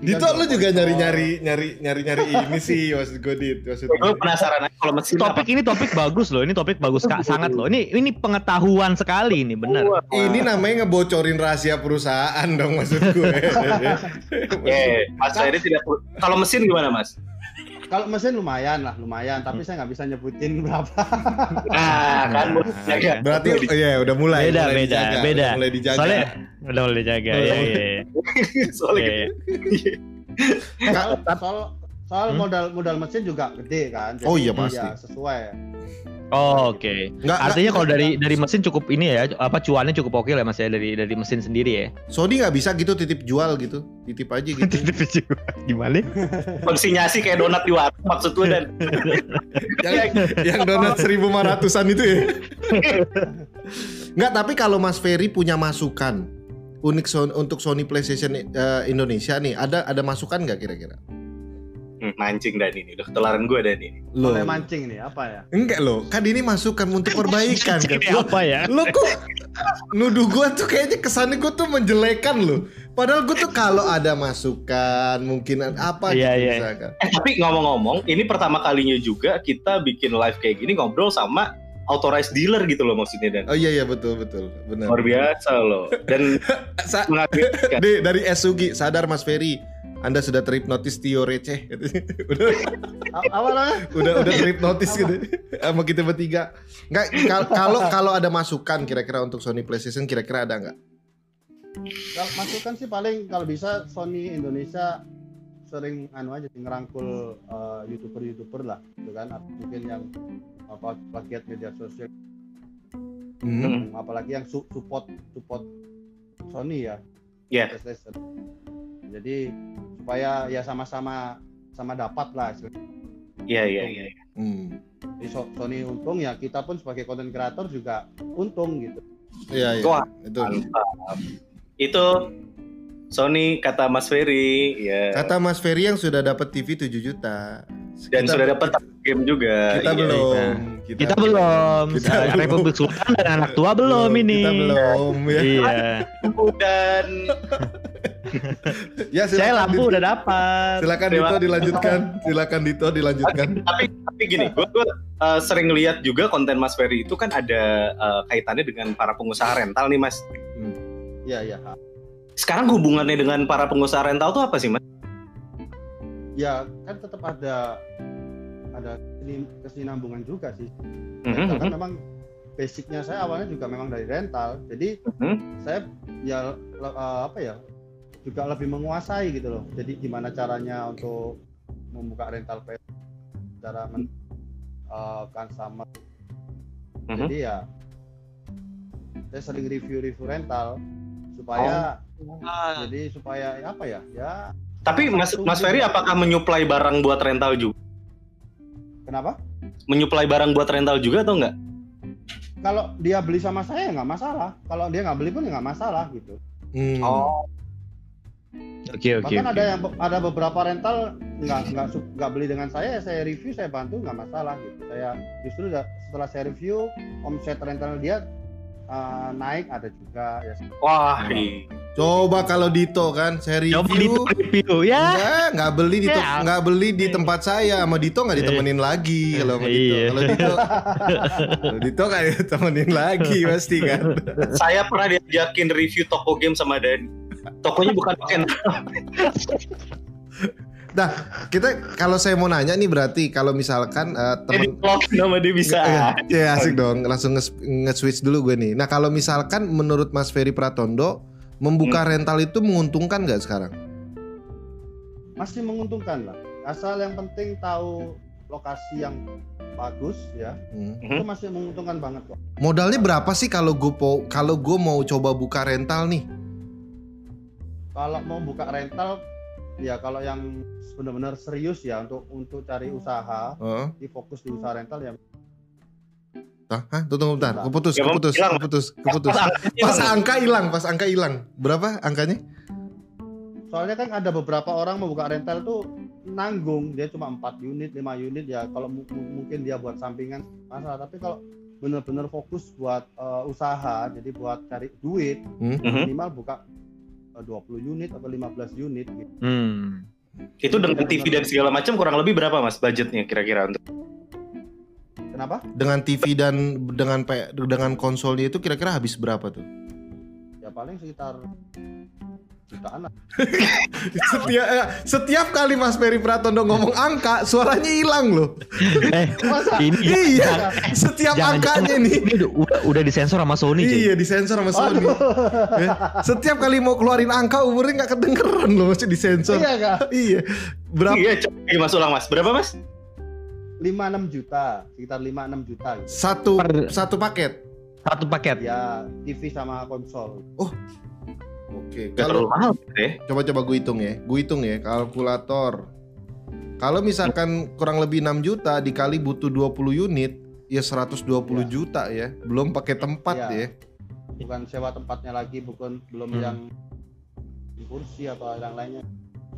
Dito lu jual juga konsol. nyari-nyari nyari nyari-nyari ini sih maksud gue dit maksud Gue penasaran aja kalau mesin Topik ini topik bagus loh. Ini topik bagus kak, sangat loh. Ini ini pengetahuan sekali ini benar. Ini namanya ngebocorin rahasia perusahaan dong maksud gue. Eh, Mas Ferry tidak. Kalau mesin gimana mas? Kalau mesin lumayan lah lumayan tapi saya nggak bisa nyebutin berapa Nah, kan. Berarti iya udah mulai Beda, mulai beda, dijaga, beda. udah mulai dijaga. Soalnya udah mulai jaga ya. ya, ya. Soalnya Iya, gitu. iya. soal soal, soal Hmm? modal modal mesin juga gede kan Oh iya, ya pasti. sesuai Oh, Oke. Nggak- Artinya nggak- kalau dari dari mesin cukup ini ya, apa cuannya cukup oke lah mas ya dari dari mesin sendiri ya. Sony nggak bisa gitu titip jual gitu, titip aja gitu. Gimana? konsinyasi kayak donat di warung maksud gue dan yang, yang donat 1500-an itu ya. Nggak, tapi kalau Mas Ferry punya masukan unik Son- untuk Sony PlayStation eh, Indonesia nih, ada ada masukan nggak kira-kira? Hmm, mancing dan ini udah ketularan gue dan ini. Loh, Mulai mancing nih apa ya enggak loh, kan ini masukan untuk perbaikan kan. Lo, apa ya? lo kok nuduh gua tuh kayaknya kesannya gua tuh menjelekan loh. Padahal gua tuh kalau ada masukan, mungkin apa Iya, gitu iya. misalkan. Eh tapi ngomong-ngomong, ini pertama kalinya juga kita bikin live kayak gini ngobrol sama authorized dealer gitu loh maksudnya dan Oh iya iya betul betul, benar. luar biasa loh dan mengagumkan. Di- dari Esugi sadar Mas Ferry anda sudah terhipnotis Tio receh. Udah A- apa udah udah terhipnotis gitu. Sama kita bertiga. Nggak kal- kalau kalau ada masukan kira-kira untuk Sony PlayStation kira-kira ada nggak? Kalau masukan sih paling kalau bisa Sony Indonesia sering anu aja sih, ngerangkul eh, youtuber-youtuber lah gitu kan. Atau mungkin yang apa bagian media sosial. Hmm. apalagi yang su- support support Sony ya. Iya. PlayStation jadi supaya ya sama-sama sama dapat lah Iya iya iya. Hmm. Jadi So- Sony untung ya kita pun sebagai content creator juga untung gitu Iya iya Wah, itu Mantap. Itu Sony kata Mas Ferry ya kata Mas Ferry yang sudah dapat TV 7 juta dan Kita- sudah dapat game juga. kita Iya. belum Kita belum. Kita belum. Republik Sultan dan anak tua belum ini. kita belum ya Iya. Dan ya Saya lampu Dito. udah dapat. silakan Dito dilanjutkan silakan Dito dilanjutkan tapi tapi gini, gue sering lihat juga konten Mas Ferry itu kan ada uh, kaitannya dengan para pengusaha rental nih Mas. iya iya Sekarang hubungannya dengan para pengusaha rental tuh apa sih Mas? ya kan tetap ada ada kesinambungan juga sih. Mhm, Karena mhm. memang basicnya saya awalnya juga memang dari rental. Jadi Mhm. saya ya eh, apa ya juga lebih menguasai gitu loh. Jadi gimana caranya untuk membuka rental PS, cara men eh, customer. Mhm. Jadi ya saya sering review-review rental supaya Ah, jadi supaya apa ya ya Tapi Mas Mas Ferry juga. apakah menyuplai barang buat rental juga? kenapa? Menyuplai barang buat rental juga atau enggak? Kalau dia beli sama saya nggak masalah. Kalau dia nggak beli pun ya nggak masalah gitu. Hmm. Oh. Oke oke. Bahkan oke. ada yang ada beberapa rental nggak nggak nggak beli dengan saya, saya review, saya bantu nggak masalah gitu. Saya justru setelah saya review omset rental dia uh, naik ada juga ya. Wah, iya. Coba kalau Dito kan saya Coba review. di review ya. Enggak, nggak beli di to- Ya. nggak beli di tempat saya sama Dito nggak ditemenin lagi kalau sama Dito. Iya. Kalau Dito kalau Dito nggak ditemenin lagi pasti kan. saya pernah diajakin review toko game sama Dani. Tokonya bukan pakai Nah, kita kalau saya mau nanya nih berarti kalau misalkan eh, Jadi temen vlog nama dia bisa. Ya asik dong, langsung nge- nge-switch dulu gue nih. Nah kalau misalkan menurut Mas Ferry Pratondo membuka Hmm. rental itu menguntungkan nggak sekarang? Masih menguntungkan lah. Asal yang penting tahu lokasi yang bagus ya, Hmm. itu masih menguntungkan banget kok. Modalnya berapa sih kalau gue kalau gue mau coba buka rental nih? Kalau mau buka rental ya kalau yang benar-benar serius ya untuk untuk cari usaha, Heeh. di fokus di usaha rental ya Hah? Hah? Tunggu, tunggu bentar. Keputus, Ya, keputus, hilang. keputus, keputus. Pas angka hilang, pas angka hilang. Berapa angkanya? Soalnya kan ada beberapa orang mau buka rental tuh nanggung, dia cuma 4 unit, 5 unit ya kalau mu- mu- mungkin dia buat sampingan masalah, tapi kalau benar-benar fokus buat eh, usaha, jadi buat cari duit, Mhm. minimal buka 20 unit atau 15 unit gitu. Hmm. Itu dengan TV dan segala macam kurang lebih berapa Mas budgetnya kira-kira untuk Kenapa? Dengan TV dan dengan dengan konsolnya itu kira-kira habis berapa tuh? Ya paling sekitar jutaan lah. Setiap, eh, setiap kali Mas Ferry Pratondo ngomong angka, suaranya hilang loh. Eh Masa? ini Iya, setiap jangan- angkanya jangan- nih. Ini udah, udah, udah disensor sama Sony. Iya disensor sama Sony. Ya, Setiap kali mau keluarin angka umurnya nggak kedengeran loh masih disensor. Iya kak? iya. Berapa? Iya, coba Mas ulang Mas. Berapa Mas? 5-6 juta, sekitar 5-6 juta gitu. Satu Per- satu paket. Satu paket. Ya TV sama konsol. Oke. Gak terlalu Kalau mahal deh. coba coba gue hitung ya. Gue hitung ya kalkulator. Kalau misalkan kurang lebih 6 juta dikali butuh 20 unit, ya 120 Iya. juta ya. Belum pakai tempat Iya. ya. Bukan sewa tempatnya lagi, bukan belum Hmm. yang kursi atau yang lainnya.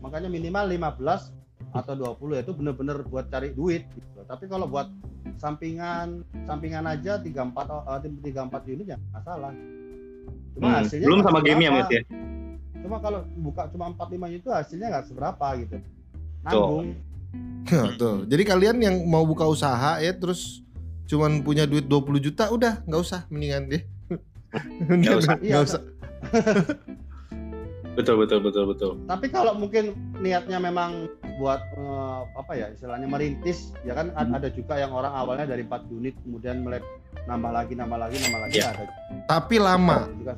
Makanya minimal 15 atau 20 ya itu bener-bener buat cari duit gitu. Tapi kalau buat sampingan sampingan aja 34 oh, eh, 34 unit ya nggak masalah. Cuma Hmm, hasilnya Belum sama game ya. Mas ya. Cuma kalau buka cuma 45 itu hasilnya nggak seberapa gitu. Nanggung. Nah, tuh. Jadi kalian yang mau buka usaha ya terus cuman punya duit 20 juta udah nggak usah mendingan deh. Nggak usah. Nggak Iya, usah. Betul betul betul betul. Tapi kalau mungkin niatnya memang buat eh, apa ya istilahnya merintis, ya kan Hmm. ad- ada juga yang orang awalnya dari 4 unit kemudian mulai nambah lagi, nambah lagi, nambah lagi Iya. ada Tapi lama, juga.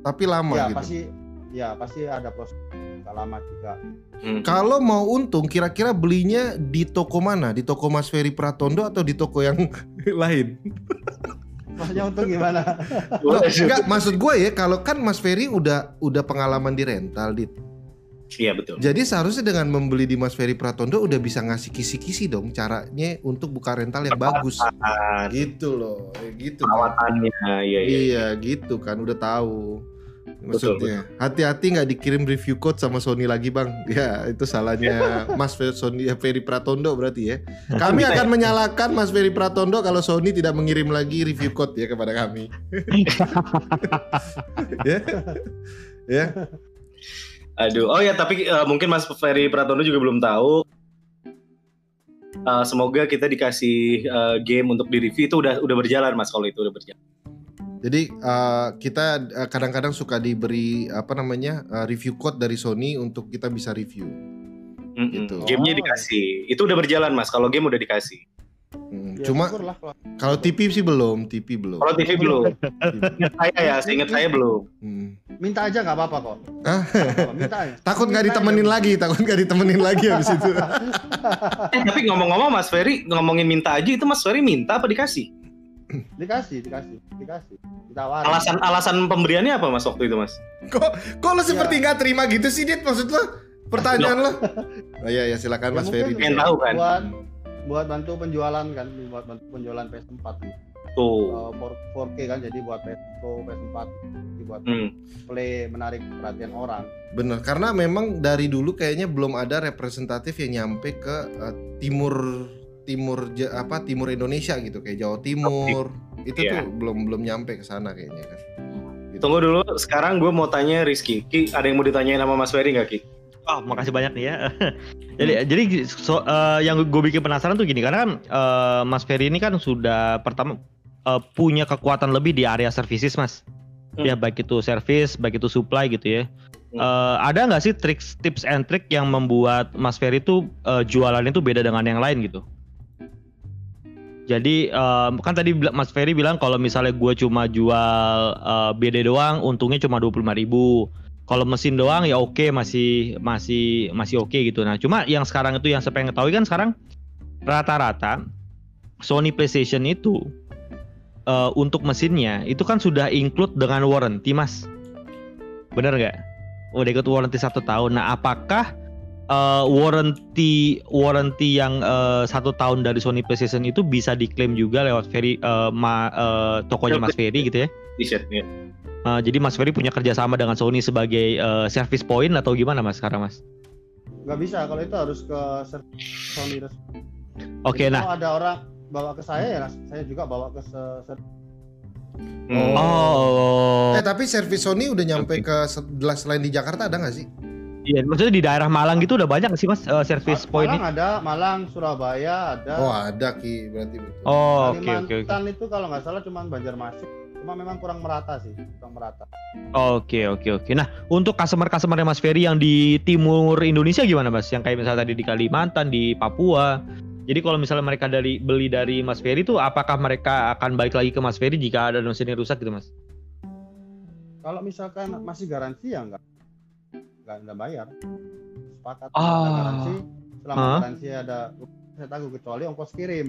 tapi lama ya gitu. pasti ya pasti ada proses lama juga. Hmm. Kalau mau untung, kira-kira belinya di toko mana? Di toko Mas Ferry Pratondo atau di toko yang lain? Maksudnya untung gimana? Loh, enggak, maksud gue ya, kalau kan Mas Ferry udah udah pengalaman di rental, dit. Iya betul. Jadi seharusnya dengan membeli di Mas Ferry Pratondo udah bisa ngasih kisi-kisi dong caranya untuk buka rental yang bagus. Perawatan, Gitu loh, eh, gitu. Kan. Perawatannya, iya iya. Iya, gitu kan, udah tahu. Maksudnya, hati-hati nggak dikirim review code sama Sony lagi bang. Ya itu salahnya Mas Sony ya, Ferry Pratondo berarti ya. Kami Bisa ya? akan menyalahkan Mas Ferry Pratondo kalau Sony tidak mengirim lagi review code ya kepada kami. ya, ya. Aduh, oh ya tapi eh, mungkin Mas Ferry Pratondo juga belum tahu. Eh, semoga kita dikasih eh, game untuk di review itu udah udah berjalan Mas kalau itu udah berjalan. Jadi eh, kita kadang-kadang suka diberi apa namanya eh, review code dari Sony untuk kita bisa review. Mm-mm. Gitu. Gamenya Oh. dikasih. Itu udah berjalan mas. Kalau game udah dikasih. Hmm, Ya, Cuma kalau- TV sih belum, TV belum. Kalau TV belum. Ingat saya ya, seingat saya belum. Hmm. minta aja nggak apa-apa kok. Ah, minta aja. takut nggak ditemenin aja. lagi, takut nggak ditemenin lagi habis itu. Eh, tapi ngomong-ngomong Mas Ferry ngomongin minta aja itu Mas Ferry minta apa dikasih? Dikasih, dikasih, dikasih. Ditawarin. Alasan alasan pemberiannya apa Mas waktu itu Mas? kok kok lo seperti Iya. nggak terima gitu sih, Dit? Maksud lo? Pertanyaan lo? Oh iya, ya silakan Ya, Mas mungkin Ferry. Pengen tahu kan? Buat buat bantu penjualan kan, buat bantu penjualan PS4. Tuh. Uh, 4, 4K kan jadi buat PS Pro, PS4 jadi buat Hmm. play menarik perhatian orang. Bener, karena memang dari dulu kayaknya belum ada representatif yang nyampe ke eh, timur timur Ja- apa timur Indonesia gitu kayak Jawa Timur itu Iya. tuh belum belum nyampe ke sana kayaknya kan. Gitu. Tunggu dulu, sekarang gue mau tanya Rizky. Ki, ada yang mau ditanyain sama Mas Ferry nggak Ki? Oh, makasih banyak nih ya. jadi jadi so- eh, yang gue bikin penasaran tuh gini karena kan eh, Mas Ferry ini kan sudah pertama eh, punya kekuatan lebih di area services Mas. Hmm. Ya baik itu service, baik itu supply gitu ya. Hmm. Eh, ada nggak sih tricks, tips and trick yang membuat Mas Ferry itu eh, jualan itu beda dengan yang lain gitu? Jadi eh, kan tadi Mas Ferry bilang kalau misalnya gue cuma jual eh, BD doang, untungnya cuma 25.000 ribu. Kalau mesin doang ya oke masih masih masih oke gitu. Nah cuma yang sekarang itu yang saya pengen ketahui kan sekarang rata-rata Sony PlayStation itu eh, untuk mesinnya itu kan sudah include dengan warranty mas. Bener nggak? Udah ikut warranty satu tahun. Nah apakah eh, warranty warranty yang eh, satu tahun dari Sony PlayStation itu bisa diklaim juga lewat Ferry eh, ma- eh, tokonya Mas Ferry gitu ya? T-shirt ya. Eh, jadi Mas Ferry punya kerjasama dengan Sony sebagai eh, service point atau gimana Mas sekarang Mas? Nggak bisa kalau itu harus ke Sony resmi. Oke, Jadi nah, Kalau ada orang bawa ke saya ya saya juga bawa ke se- Hmm. oh, Eh tapi servis Sony udah nyampe ke sebelah selain di Jakarta ada nggak sih? iya, maksudnya di daerah Malang gitu udah banyak sih Mas eh, service point Malang ini? ada, Malang, Surabaya ada. Oh ada ki berarti betul. Oh, oke oke. Kalimantan itu kalau nggak salah cuma Banjarmasin. Cuma memang kurang merata sih, kurang merata. Oke oke oke. Nah untuk customer customer Mas Ferry yang di timur Indonesia gimana Mas? Yang kayak misalnya tadi di Kalimantan, di Papua. Jadi kalau misalnya mereka dari beli dari Mas Ferry itu apakah mereka akan balik lagi ke Mas Ferry jika ada mesin yang rusak gitu Mas? Kalau misalkan masih garansi ya nggak nggak nggak bayar. Sepakat. Ada garansi. Selama Hah? garansi ada saya tangguh kecuali ongkos kirim.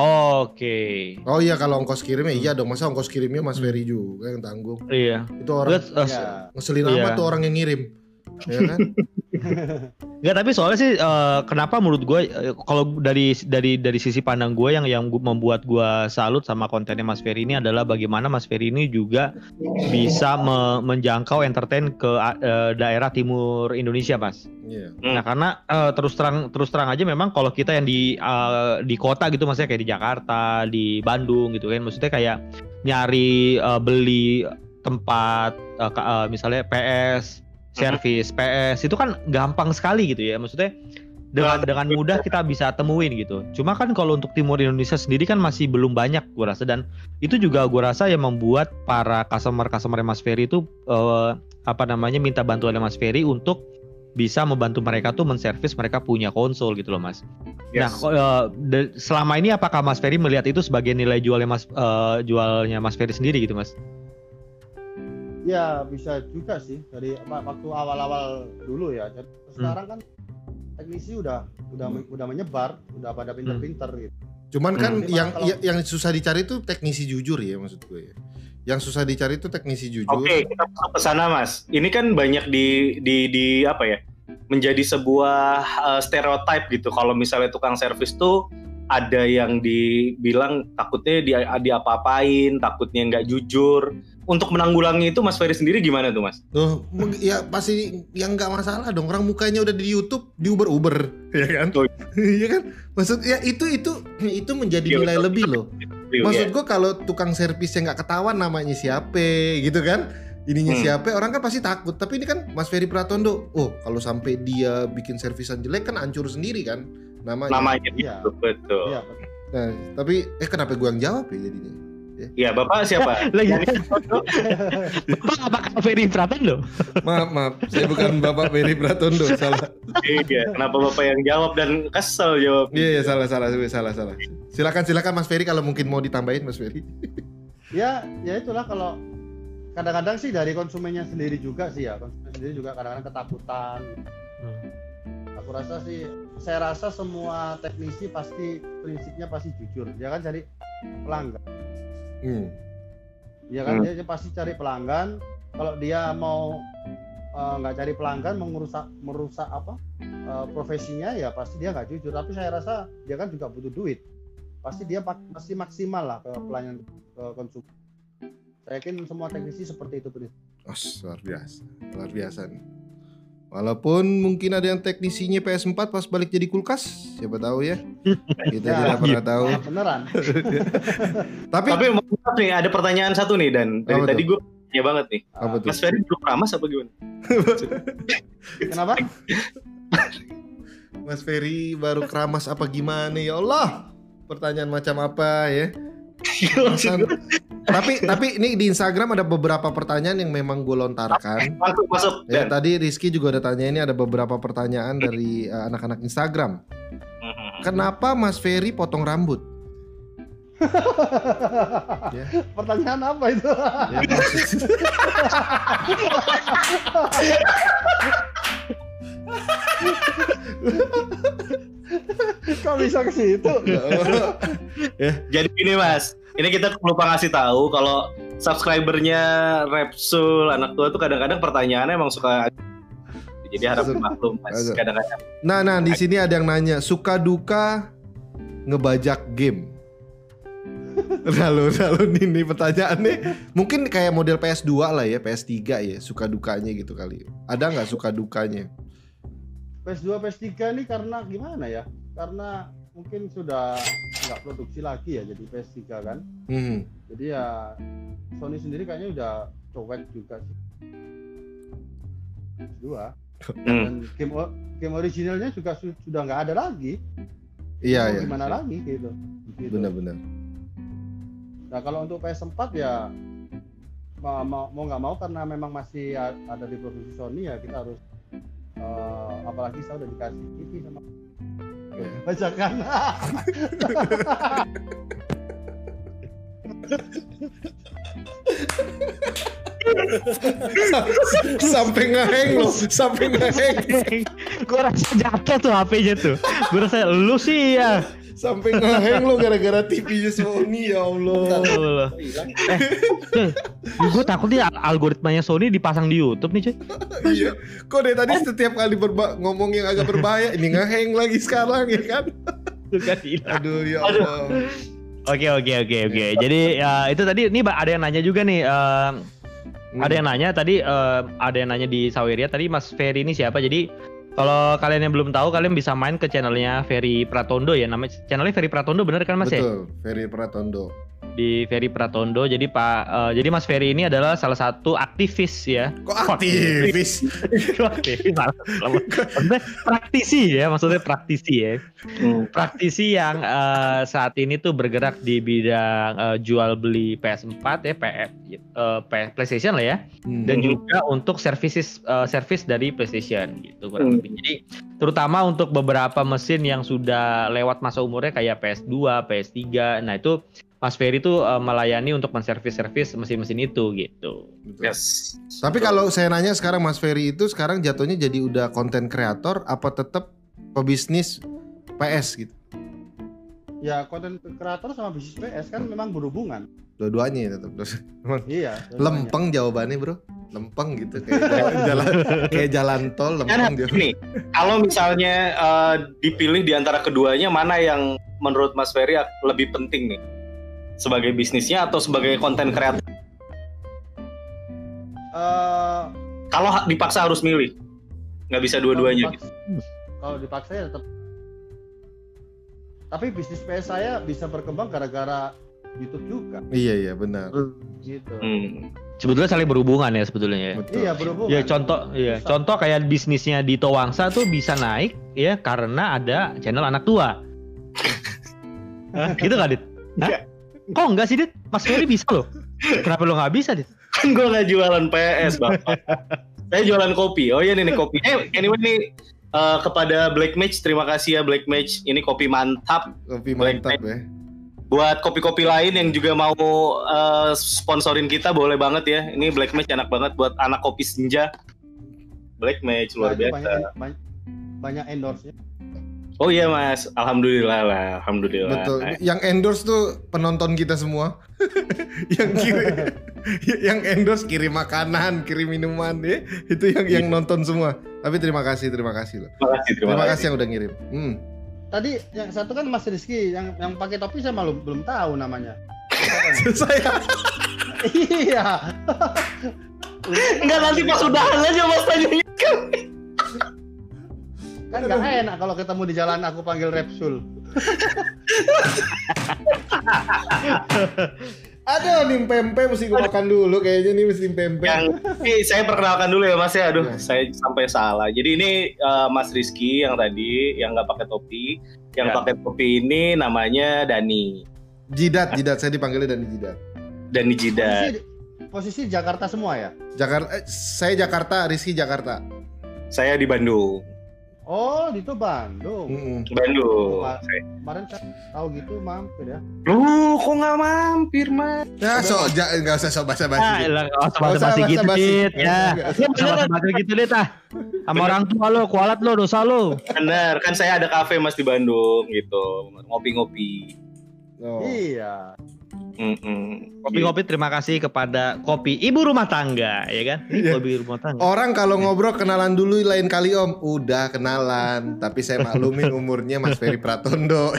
Oke. Oh iya kalau ongkos kirimnya iya dong masa ongkos kirimnya Mas Ferry juga yang tanggung. Iya. Itu orang Ya. ngeselin Iya. amat tuh orang yang ngirim. Ya kan? Enggak tapi soalnya sih eh, kenapa menurut gue eh, kalau dari dari dari sisi pandang gue yang yang gu- membuat gue salut sama kontennya Mas Ferry ini adalah bagaimana Mas Ferry ini juga bisa me- menjangkau entertain ke eh, daerah timur Indonesia Mas. Iya. Hmm. Nah karena eh, terus terang terus terang aja memang kalau kita yang di eh, di kota gitu maksudnya kayak di Jakarta, di Bandung gitu kan maksudnya kayak nyari eh, beli tempat ka- eh, misalnya PS, servis PS itu kan gampang sekali gitu ya maksudnya dengan dengan mudah kita bisa temuin gitu. Cuma kan kalau untuk timur Indonesia sendiri kan masih belum banyak gua rasa dan itu juga gua rasa yang membuat para customer customer Mas Ferry itu eh, apa namanya minta bantuan Mas Ferry untuk bisa membantu mereka tuh menservis mereka punya konsol gitu loh Mas. Nah, Yes. ko- eh, de- selama ini apakah Mas Ferry melihat itu sebagai nilai jualnya Mas eh, jualnya Mas Ferry sendiri gitu Mas? Ya bisa juga sih dari waktu awal-awal dulu ya. Jadi sekarang kan teknisi udah udah udah menyebar, udah pada pinter-pinter gitu. Cuman kan Hmm. yang Kalau- ya- yang susah dicari itu teknisi jujur ya maksud gue ya. Yang susah dicari itu teknisi jujur. Oke, kita masuk ke sana, Mas. Ini kan banyak di di di apa ya? Menjadi sebuah uh, stereotype gitu. Kalau misalnya tukang servis tuh ada yang dibilang takutnya dia diapa-apain, takutnya nggak jujur. Untuk menanggulangi itu, Mas Ferry sendiri gimana tuh, Mas? Tuh, ya pasti yang nggak masalah dong. Orang mukanya udah di YouTube, di Uber Uber, ya kan? Iya kan? Maksud ya itu itu itu menjadi Iya, nilai betul. lebih loh. Iya. Maksud gua kalau tukang servisnya nggak ketahuan namanya siapa, gitu kan? Ininya Hmm. siapa, orang kan pasti takut. Tapi ini kan Mas Ferry Pratondo. Oh, kalau sampai dia bikin servisan jelek kan hancur sendiri kan namanya. namanya Iya. gitu, betul. Iya, betul. Nah, tapi eh kenapa gua yang jawab ya jadinya? Ya bapak siapa? Lagi Bapak apakah Ferry Pratondo? Maaf, maaf. Saya bukan Bapak Ferry Pratondo, salah. iya. Kenapa bapak yang jawab dan kesel jawab? Iya, iya, salah, salah, salah, salah. Silakan, silakan Mas Ferry kalau mungkin mau ditambahin Mas Ferry. ya ya itulah kalau kadang-kadang sih dari konsumennya sendiri juga sih ya konsumen sendiri juga kadang-kadang ketakutan aku rasa sih saya rasa semua teknisi pasti prinsipnya pasti jujur dia kan cari pelanggan Hmm. ya kan Hmm. dia pasti cari pelanggan kalau dia mau eh, nggak cari pelanggan mau merusak merusak apa eh, profesinya ya pasti dia nggak jujur tapi saya rasa dia kan juga butuh duit pasti dia pasti maksimal lah ke pelayanan ke konsumen saya yakin semua teknisi seperti itu prinsip Os, luar biasa. Luar biasa nih. Walaupun mungkin ada yang teknisinya PS4 pas balik jadi kulkas, siapa tahu ya. Kita Ya. tidak pernah tahu. Ah, beneran Tapi, Tapi maaf nih ada pertanyaan satu nih dan dari Apa tadi gue tanya banget nih. apa tuh? Mas Ferry belum ramas apa gimana? kenapa Mas Ferry baru keramas apa gimana ya Allah? Pertanyaan macam apa ya? Tapi tapi ini di Instagram ada beberapa pertanyaan yang memang gue lontarkan. Masuk masuk Ya, dan. tadi Rizky juga ada tanya ini ada beberapa pertanyaan dari uh, anak-anak Instagram. Mhm. Kenapa Mas Ferry potong rambut? Ya. pertanyaan apa itu Ya, kok bisa ke situ Jadi gini mas, ini kita lupa ngasih tahu kalau subscribernya Repsul anak tua tuh kadang-kadang pertanyaannya emang suka jadi harap maklum mas kadang-kadang. Nah, nah di sini ada yang nanya suka duka ngebajak game. Lalu, lalu nih, nih pertanyaannya mungkin kayak model PS2 lah ya, PS3 ya, suka dukanya gitu kali. Ada nggak suka dukanya? PS2 PS3 ini karena gimana ya karena mungkin sudah nggak produksi lagi ya jadi PS3 kan Hmm. jadi ya Sony sendiri kayaknya udah cuek juga sih PS2 Hmm. dan game o- game originalnya juga su- sudah nggak ada lagi Iya Mau ya, gimana lagi gitu, gitu. benar-benar. Nah kalau untuk PS4 ya mau mau nggak mau karena memang masih ada di produksi Sony ya kita harus eh, apalagi saya udah dikasih TV sama Iya. Bacakan sampai ngeheng loh, sampai ngeheng, gue rasa jatuh tuh HP-nya tuh. Gue rasa lu sih ya. Sampai ngeheng loh gara-gara TV-nya Sony ya Allah. gue takut nih al- algoritmanya Sony dipasang di YouTube nih cuy. Iya, kok dari tadi setiap kali berba- ngomong yang agak berbahaya, ini ngeheng lagi sekarang ya kan? Aduh ya Allah. Oke oke oke oke. Jadi ya, itu tadi ini ada yang nanya juga nih. eh, Hmm. Ada yang nanya tadi eh, ada yang nanya di Saweria tadi Mas Ferry ini siapa? Jadi kalau kalian yang belum tahu kalian bisa main ke channelnya Ferry Pratondo ya. Namanya channelnya Ferry Pratondo bener kan Mas ya? Betul, Ferry Pratondo. Di Ferry Pratondo. Jadi Pak eh, jadi Mas Ferry ini adalah salah satu aktivis ya. Kok aktivis? aktivis malah- maksudnya praktisi ya, maksudnya praktisi ya. Hmm. praktisi yang eh, saat ini tuh bergerak di bidang eh, jual beli PS4 ya, PS, P- PlayStation lah ya, Hmm. dan juga untuk services eh, service dari PlayStation gitu kurang Hmm. lebih. Jadi terutama untuk beberapa mesin yang sudah lewat masa umurnya kayak PS2, PS3, nah itu Mas Ferry tuh eh, melayani untuk menservis-servis mesin-mesin itu gitu. Betul. Yes. Tapi kalau saya nanya sekarang Mas Ferry itu sekarang jatuhnya jadi udah konten kreator apa tetap pebisnis PS gitu? ya konten kreator sama bisnis PS kan memang berhubungan Dua-duanya ya tetap. Iya lempeng jawabannya bro, lempeng gitu kayak jalan, jalan kayak jalan tol lempeng dia. gini, kalau misalnya eh, dipilih di antara keduanya mana yang menurut Mas Ferry lebih penting nih? Sebagai bisnisnya atau sebagai konten kreator? Eh, Kalau dipaksa harus milih, nggak bisa dua-duanya. kalau dipaksa- kalau dipaksa ya tetap tapi bisnis PS saya bisa berkembang gara-gara YouTube juga Iya iya benar. gitu Hmm. Sebetulnya saling berhubungan ya sebetulnya ya. Betul. iya berhubungan Ya contoh, ya Bisa. contoh kayak bisnisnya di Towangsa tuh bisa naik ya karena ada channel anak tua. Hah, gitu nggak dit? Kok enggak sih, Dit? Mas Ferry bisa loh. Kenapa lo nggak bisa, Dit? Kan gue nggak jualan PS, Bapak. Saya jualan kopi. Oh iya nih, nih kopi. Eh, anyway nih eh, kepada Black Match, terima kasih ya Black Match. Ini kopi mantap. Kopi Black mantap ya. Buat kopi-kopi lain yang juga mau eh, sponsorin kita boleh banget ya. Ini Black Match enak banget buat anak kopi senja. Black Match luar Banyak- biasa. banyak, banyak, banyak endorse-nya. Oh iya Mas, alhamdulillah lah, alhamdulillah. Betul. Yang endorse tuh penonton kita semua. yang kirim yang endorse kirim makanan, kirim minuman ya. Itu yang yang nonton semua. Tapi terima kasih, terima kasih loh. Terima kasih, terima, Terima kasih. kasih yang udah ngirim. Hmm. Tadi yang satu kan Mas Rizky, yang yang pakai topi saya malu belum tahu namanya. Saya iya. Enggak nanti pas udahan aja Mas tanya. Kan gak enak kalau ketemu di jalan aku panggil Repsul. Aduh, nim pempe mesti gue makan dulu kayaknya nih mesti pempe. yang ini saya perkenalkan dulu ya Mas ya. Aduh, Ya. saya sampai salah. Jadi ini eh, Mas Rizky yang tadi yang nggak pakai topi. Yang Ya. pakai topi ini namanya Dani. Jidat, jidat saya dipanggilnya dan jidat. Dani Jidat. Posisi, posisi Jakarta semua ya? Jakarta eh, saya Jakarta, Rizky Jakarta. Saya di Bandung. Oh, itu Bandung. Mm-mm. Bandung. Kemarin saya tahu gitu mampir ya. Lu kok nggak mampir, Mas? Ya, so ja, enggak usah so basa Ah, basi. elah, nggak usah basa-basi gitu, basa-basi. Dit. Ya. Enggak. Ya, basa-basi gitu, Dit, ah. Sama orang tua lo, kualat lo, dosa lo. Bener, kan saya ada kafe Mas di Bandung gitu. Ngopi-ngopi. Oh. Iya. Mm-mm. Kopi-kopi terima kasih kepada kopi ibu rumah tangga, ya kan? Ini Iya. kopi rumah tangga. Orang kalau ngobrol kenalan dulu lain kali Om. Udah kenalan, tapi saya maklumin umurnya Mas Ferry Pratondo.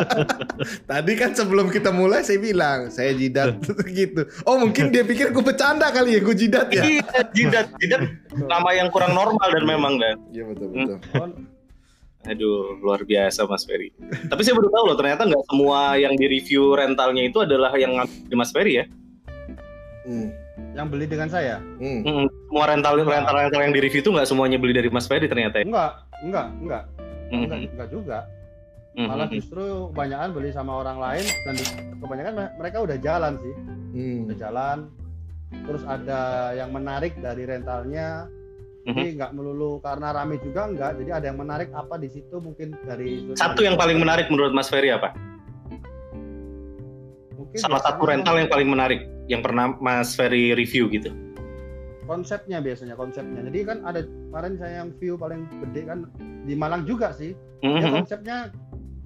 Tadi kan sebelum kita mulai saya bilang saya jidat gitu. Oh mungkin dia pikir gue bercanda kali ya gue jidat ya. Iya, jidat, jidat nama yang kurang normal dan memang dan. Iya betul betul. Aduh, luar biasa Mas Ferry. Tapi saya baru tahu loh, ternyata nggak semua yang di review rentalnya itu adalah yang ngambil di Mas Ferry ya. Hmm. yang beli dengan saya? Hmm. Mm, Semua rental rental rental yang di review itu nggak semuanya beli dari Mas Ferry ternyata ya. Enggak, enggak, enggak. Mm, Enggak, enggak juga. mm, Malah justru kebanyakan beli sama orang lain dan kebanyakan me- mereka udah jalan sih. Hmm. Udah jalan. Terus ada yang menarik dari rentalnya. Mhm. Jadi nggak melulu karena rame juga enggak. Jadi ada yang menarik apa di situ mungkin dari Satu yang paling menarik menurut Mas Ferry apa? Mungkin Salah satu rental yang paling menarik yang pernah Mas Ferry review gitu. konsepnya biasanya konsepnya. Jadi kan ada kemarin saya yang view paling gede kan di Malang juga sih. Mm, Dia mm, konsepnya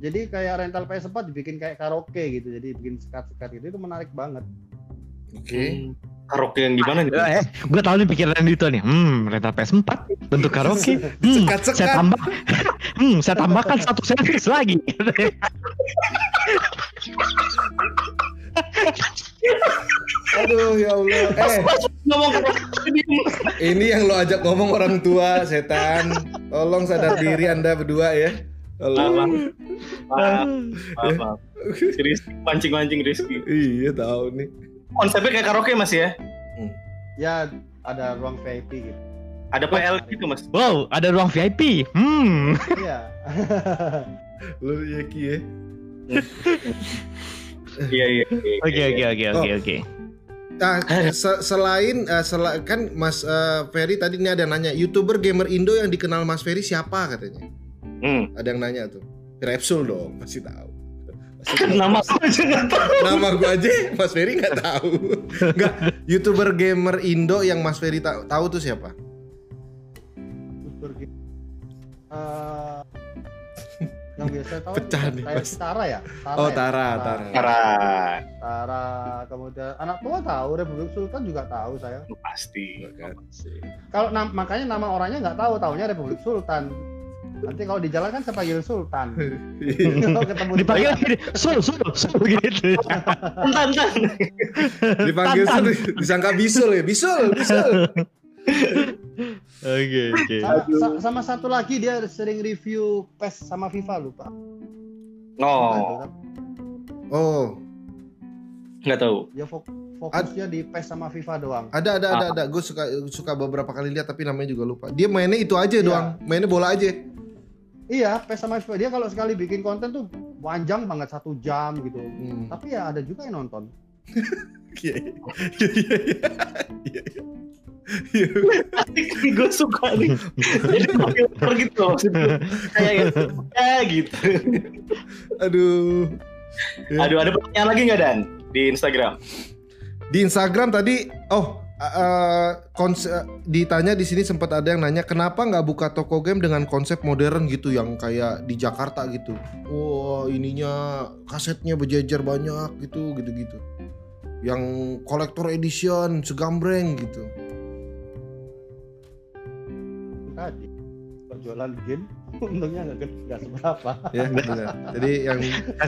jadi kayak rental PS4 dibikin kayak karaoke gitu. Jadi bikin sekat-sekat gitu itu menarik banget. Oke. mm. Karaoke yang gimana nih? Eh, gue tahu nih pikiran Dito nih. Hmm, rental PS4 bentuk karaoke. Hmm, Sekat-sekat. saya tambah. Hmm, saya tambahkan satu servis lagi. Aduh ya Allah. Eh Ngomong ini yang lo ajak ngomong orang tua setan. Tolong sadar diri anda berdua ya. Tolong. maaf, maaf, maaf. Si Rizky, mancing-mancing Rizky. Iya tahu nih. Konsepnya kayak karaoke Mas ya? Ya ada ruang VIP gitu. Ada PL gitu Mas. Wow, ada ruang VIP. Hmm. Iya. Lu Yaki ya. Iya iya. iya, Oke iya. oke oke oke oke. Nah, se- selain eh, sela- kan Mas eh, Ferry tadi ini ada yang nanya, YouTuber gamer Indo yang dikenal Mas Ferry siapa katanya? Hmm. Ada yang nanya tuh. Repsul dong, pasti tahu. Pasti tahu. Nama aku aja nggak tahu. Nama gua aja Mas Ferry nggak tahu. Nggak, YouTuber gamer Indo yang Mas Ferry ta- tahu tuh siapa? Super gitu. Eh, yang biasa tahu Pecah nih, kayak Mas. Tara ya? Tara Oh, ya? Tara, Tara. Tara. Tara, kemudian anak tua tahu, Republik Sultan juga tahu saya. Pasti. Kalau nam- makanya nama orangnya nggak tahu, taunya Republik Sultan. Nanti kalau di jalan kan saya panggil Sultan. Kalau ketemu di Dipanggil gini, sul sul sul gitu. Entar entar. Dipanggil tuh disangka bisul ya, bisul, bisul. Oke oke. sama, sa- sama satu lagi dia sering review PES sama FIFA lupa. Oh, Oh, nggak tahu. Dia fok- fokusnya di PES sama FIFA doang. ada ada ada ada. Gue suka suka beberapa kali lihat tapi namanya juga lupa. Dia mainnya itu aja Iya. doang, mainnya bola aja. Iya, PES sama FIFA. Dia kalau sekali bikin konten tuh panjang banget satu jam gitu. Hmm. Tapi ya ada juga yang nonton. Iya, iya, iya, iya, iya. Iya. gue suka nih. Jadi filter gitu maksudnya. Kayak ya gitu. Aduh. Aduh, ada pertanyaan lagi nggak Dan di Instagram? Di Instagram tadi, oh, eh, kons- eh, ditanya di sini sempat ada yang nanya kenapa nggak buka toko game dengan konsep modern gitu yang kayak di Jakarta gitu. Wah ininya kasetnya berjejer banyak gitu, gitu-gitu. Yang kolektor edition segambreng gitu. Perjualan game untungnya nggak seberapa. Ya, benar. Jadi yang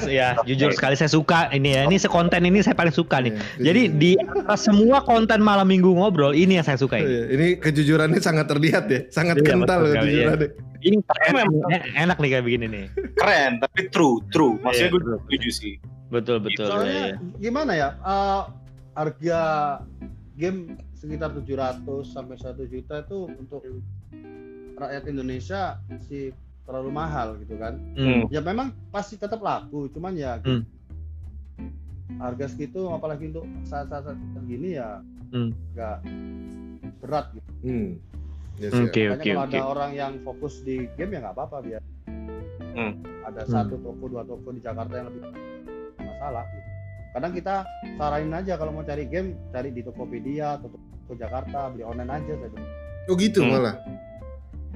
ya jujur sekali saya suka ini ya. Ini sekonten ini saya paling suka nih. ya, Jadi di antara semua konten malam minggu ngobrol ini yang saya suka ini. Iya, ini kejujurannya sangat terlihat ya, sangat Iya, kental betul sekali, kejujurannya. Ini keren, en- enak nih kayak begini nih. Keren, tapi true, true. Maksudnya Iya, gue betul. setuju sih. Betul betul. Soalnya ya, ya. gimana ya? eh, harga game sekitar 700 sampai 1 juta itu untuk rakyat Indonesia sih terlalu mahal gitu kan. Hmm. Ya memang pasti tetap laku, cuman ya Hmm. harga segitu apalagi untuk saat-saat gini ya Hmm. berat gitu. Hmm. Yes, Oke ya. Makanya oke kalau oke. ada orang yang fokus di game ya nggak apa-apa biar Hmm. ada Hmm. satu toko dua toko di Jakarta yang lebih masalah gitu. Kadang kita saranin aja kalau mau cari game cari di Tokopedia atau toko Jakarta beli online aja saja. Oh gitu Hmm. malah.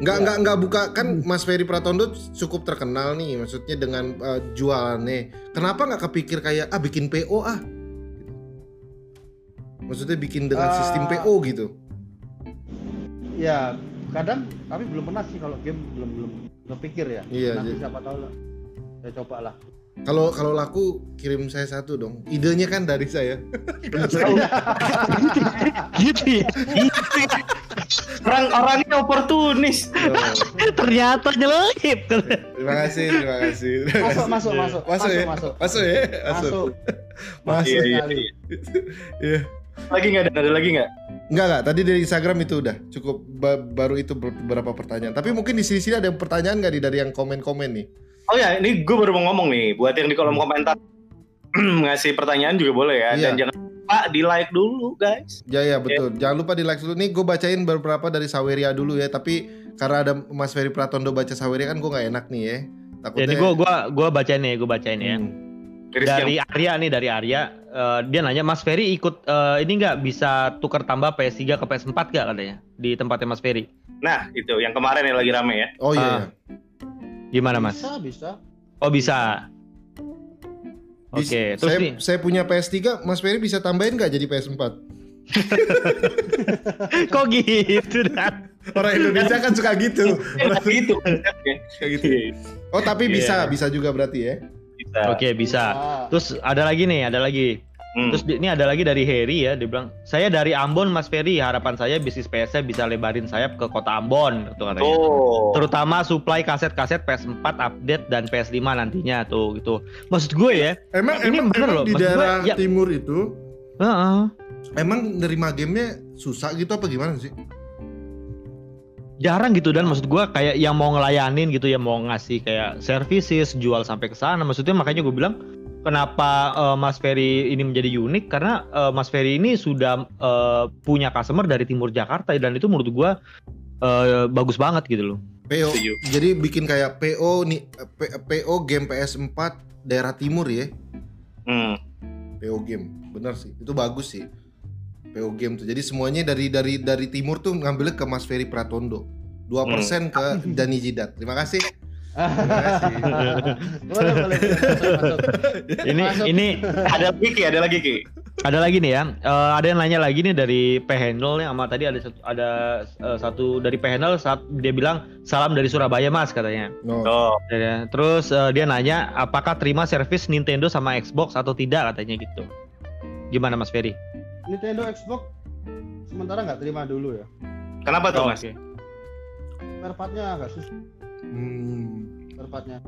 Nggak Iya. nggak nggak buka kan Mas Ferry Pratondo cukup terkenal nih maksudnya dengan eh, jualannya. Kenapa nggak kepikir kayak ah bikin PO ah? Maksudnya bikin dengan Ah. sistem PO gitu. Ya kadang tapi belum pernah sih kalau game belum belum kepikir ya. Iya, Nanti jadi- siapa tahu lah. Ya coba lah. Kalau kalau laku kirim saya satu dong. Idenya kan dari saya. Gitu ya. Orang-orangnya oportunis. Oh, Ternyata nyelip. terima kasih, terima kasih. masuk masuk masuk Masuk ya? masuk Masuk ya? Masuk. masuk Masuk. Iya, iya, sekali. iya. Iya. Lagi nggak Dan? Ada lagi nggak? Enggak enggak, tadi dari Instagram itu udah cukup ba- baru itu ber- beberapa pertanyaan. Tapi mungkin di sini-sini ada pertanyaan nggak nih dari yang komen-komen nih? Oh ya, ini gue baru mau ngomong nih. Buat yang di kolom komentar ngasih pertanyaan juga boleh ya. Iya. Dan jangan lupa di like dulu guys. Ya ya betul. Jangan lupa di like dulu. Nih gue bacain beberapa dari Saweria dulu ya. Tapi karena ada Mas Ferry Pratondo baca Saweria kan gue nggak enak nih ya. Takutnya. Jadi gua gua gua bacain nih, gua bacain ya. Hmm. Dari Dari Arya nih dari Arya eh, dia nanya Mas Ferry ikut eh, ini nggak bisa tukar tambah PS3 ke PS4 gak katanya di tempatnya Mas Ferry. Nah, itu yang kemarin yang lagi rame ya. Oh iya. Ah. Iya. Gimana Mas? bisa bisa Oh bisa. Oke, Bis- terus saya, nih saya punya PS3, Mas Ferry bisa tambahin nggak jadi PS4? kok gitu dan Orang Indonesia kan suka gitu. Kayak gitu. Kayak gitu. Oh tapi Iya. bisa, bisa juga berarti ya. Bisa. Oke, bisa. Ah, Terus ada lagi nih, ada lagi. Hmm. Terus ini ada lagi dari Harry ya, dia bilang, "Saya dari Ambon, Mas Ferry. Harapan saya bisnis PS bisa lebarin sayap ke kota Ambon." Gitu katanya. Tuh. Terutama supply kaset-kaset PS4 update dan PS5 nantinya tuh gitu. Maksud gue ya, Emang Ini emang, bener emang loh, di maksud gue, daerah ya- timur itu heeh. emang nerima gamenya susah gitu apa gimana sih? jarang gitu dan maksud gua kayak yang mau ngelayanin gitu ya mau ngasih kayak services jual sampai ke sana maksudnya makanya gue bilang kenapa eh, Mas Ferry ini menjadi unik karena eh, Mas Ferry ini sudah eh, punya customer dari timur Jakarta dan itu menurut gua eh, bagus banget gitu loh PO. Setuju. Jadi bikin kayak PO nih PO game PS4 daerah timur ya. Hmm. PO game. Bener sih. Itu bagus sih. PO game tuh. Jadi semuanya dari dari dari timur tuh ngambilnya ke Mas Ferry Pratondo. 2% ke Dani Jidat. Terima kasih. Boleh boleh ini Masuk. ini Ada lagi Ki, ada lagi Ki. ada lagi nih ya Eh, ada yang nanya lagi nih dari P Handle nih sama tadi ada satu ada eh, satu dari P Handle saat dia bilang salam dari Surabaya Mas katanya No. Tuh. Ya, Terus eh, dia nanya apakah terima servis Nintendo sama Xbox atau tidak katanya gitu. Gimana Mas Ferry? Nintendo Xbox sementara nggak terima dulu ya Kenapa tuh, Oh, Mas? oke. spare partnya agak susah Hmm. spare partnya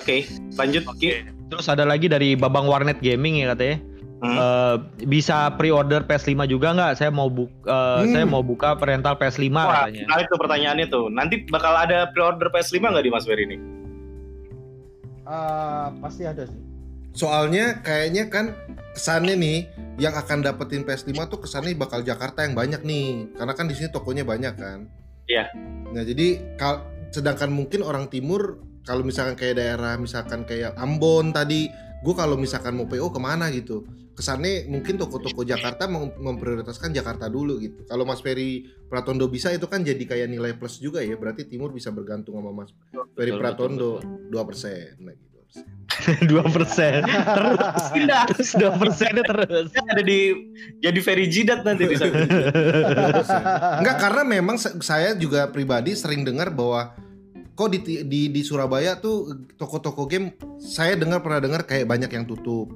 Oke, lanjut Ki. Terus ada lagi dari Babang Warnet Gaming ya katanya. Hmm. Eh, bisa pre-order PS5 juga nggak? Saya mau buka Hmm. saya mau buka rental PS5 Wah, katanya. menarik tuh pertanyaannya tuh. Nanti bakal ada pre-order PS5 nggak di Mas Ferry ini? eh, pasti ada sih. Soalnya kayaknya kan kesannya nih yang akan dapetin PS5 tuh kesannya bakal Jakarta yang banyak nih. Karena kan di sini tokonya banyak kan. Iya. Nah, jadi kal- sedangkan mungkin orang timur kalau misalkan kayak daerah misalkan kayak Ambon tadi, gue kalau misalkan mau PO ke mana gitu. Kesannya mungkin toko-toko Jakarta mem- memprioritaskan Jakarta dulu gitu. Kalau Mas Ferry Pratondo bisa itu kan jadi kayak nilai plus juga ya. Berarti timur bisa bergantung sama Mas Ferry Pratondo betul, 2% lagi 2%. Dua persen. Terus Pindah. terus dua persennya terus. ada di jadi very jidat nanti di sana. Enggak karena memang saya juga pribadi sering dengar bahwa kok di, di di Surabaya tuh toko-toko game saya dengar pernah dengar kayak banyak yang tutup.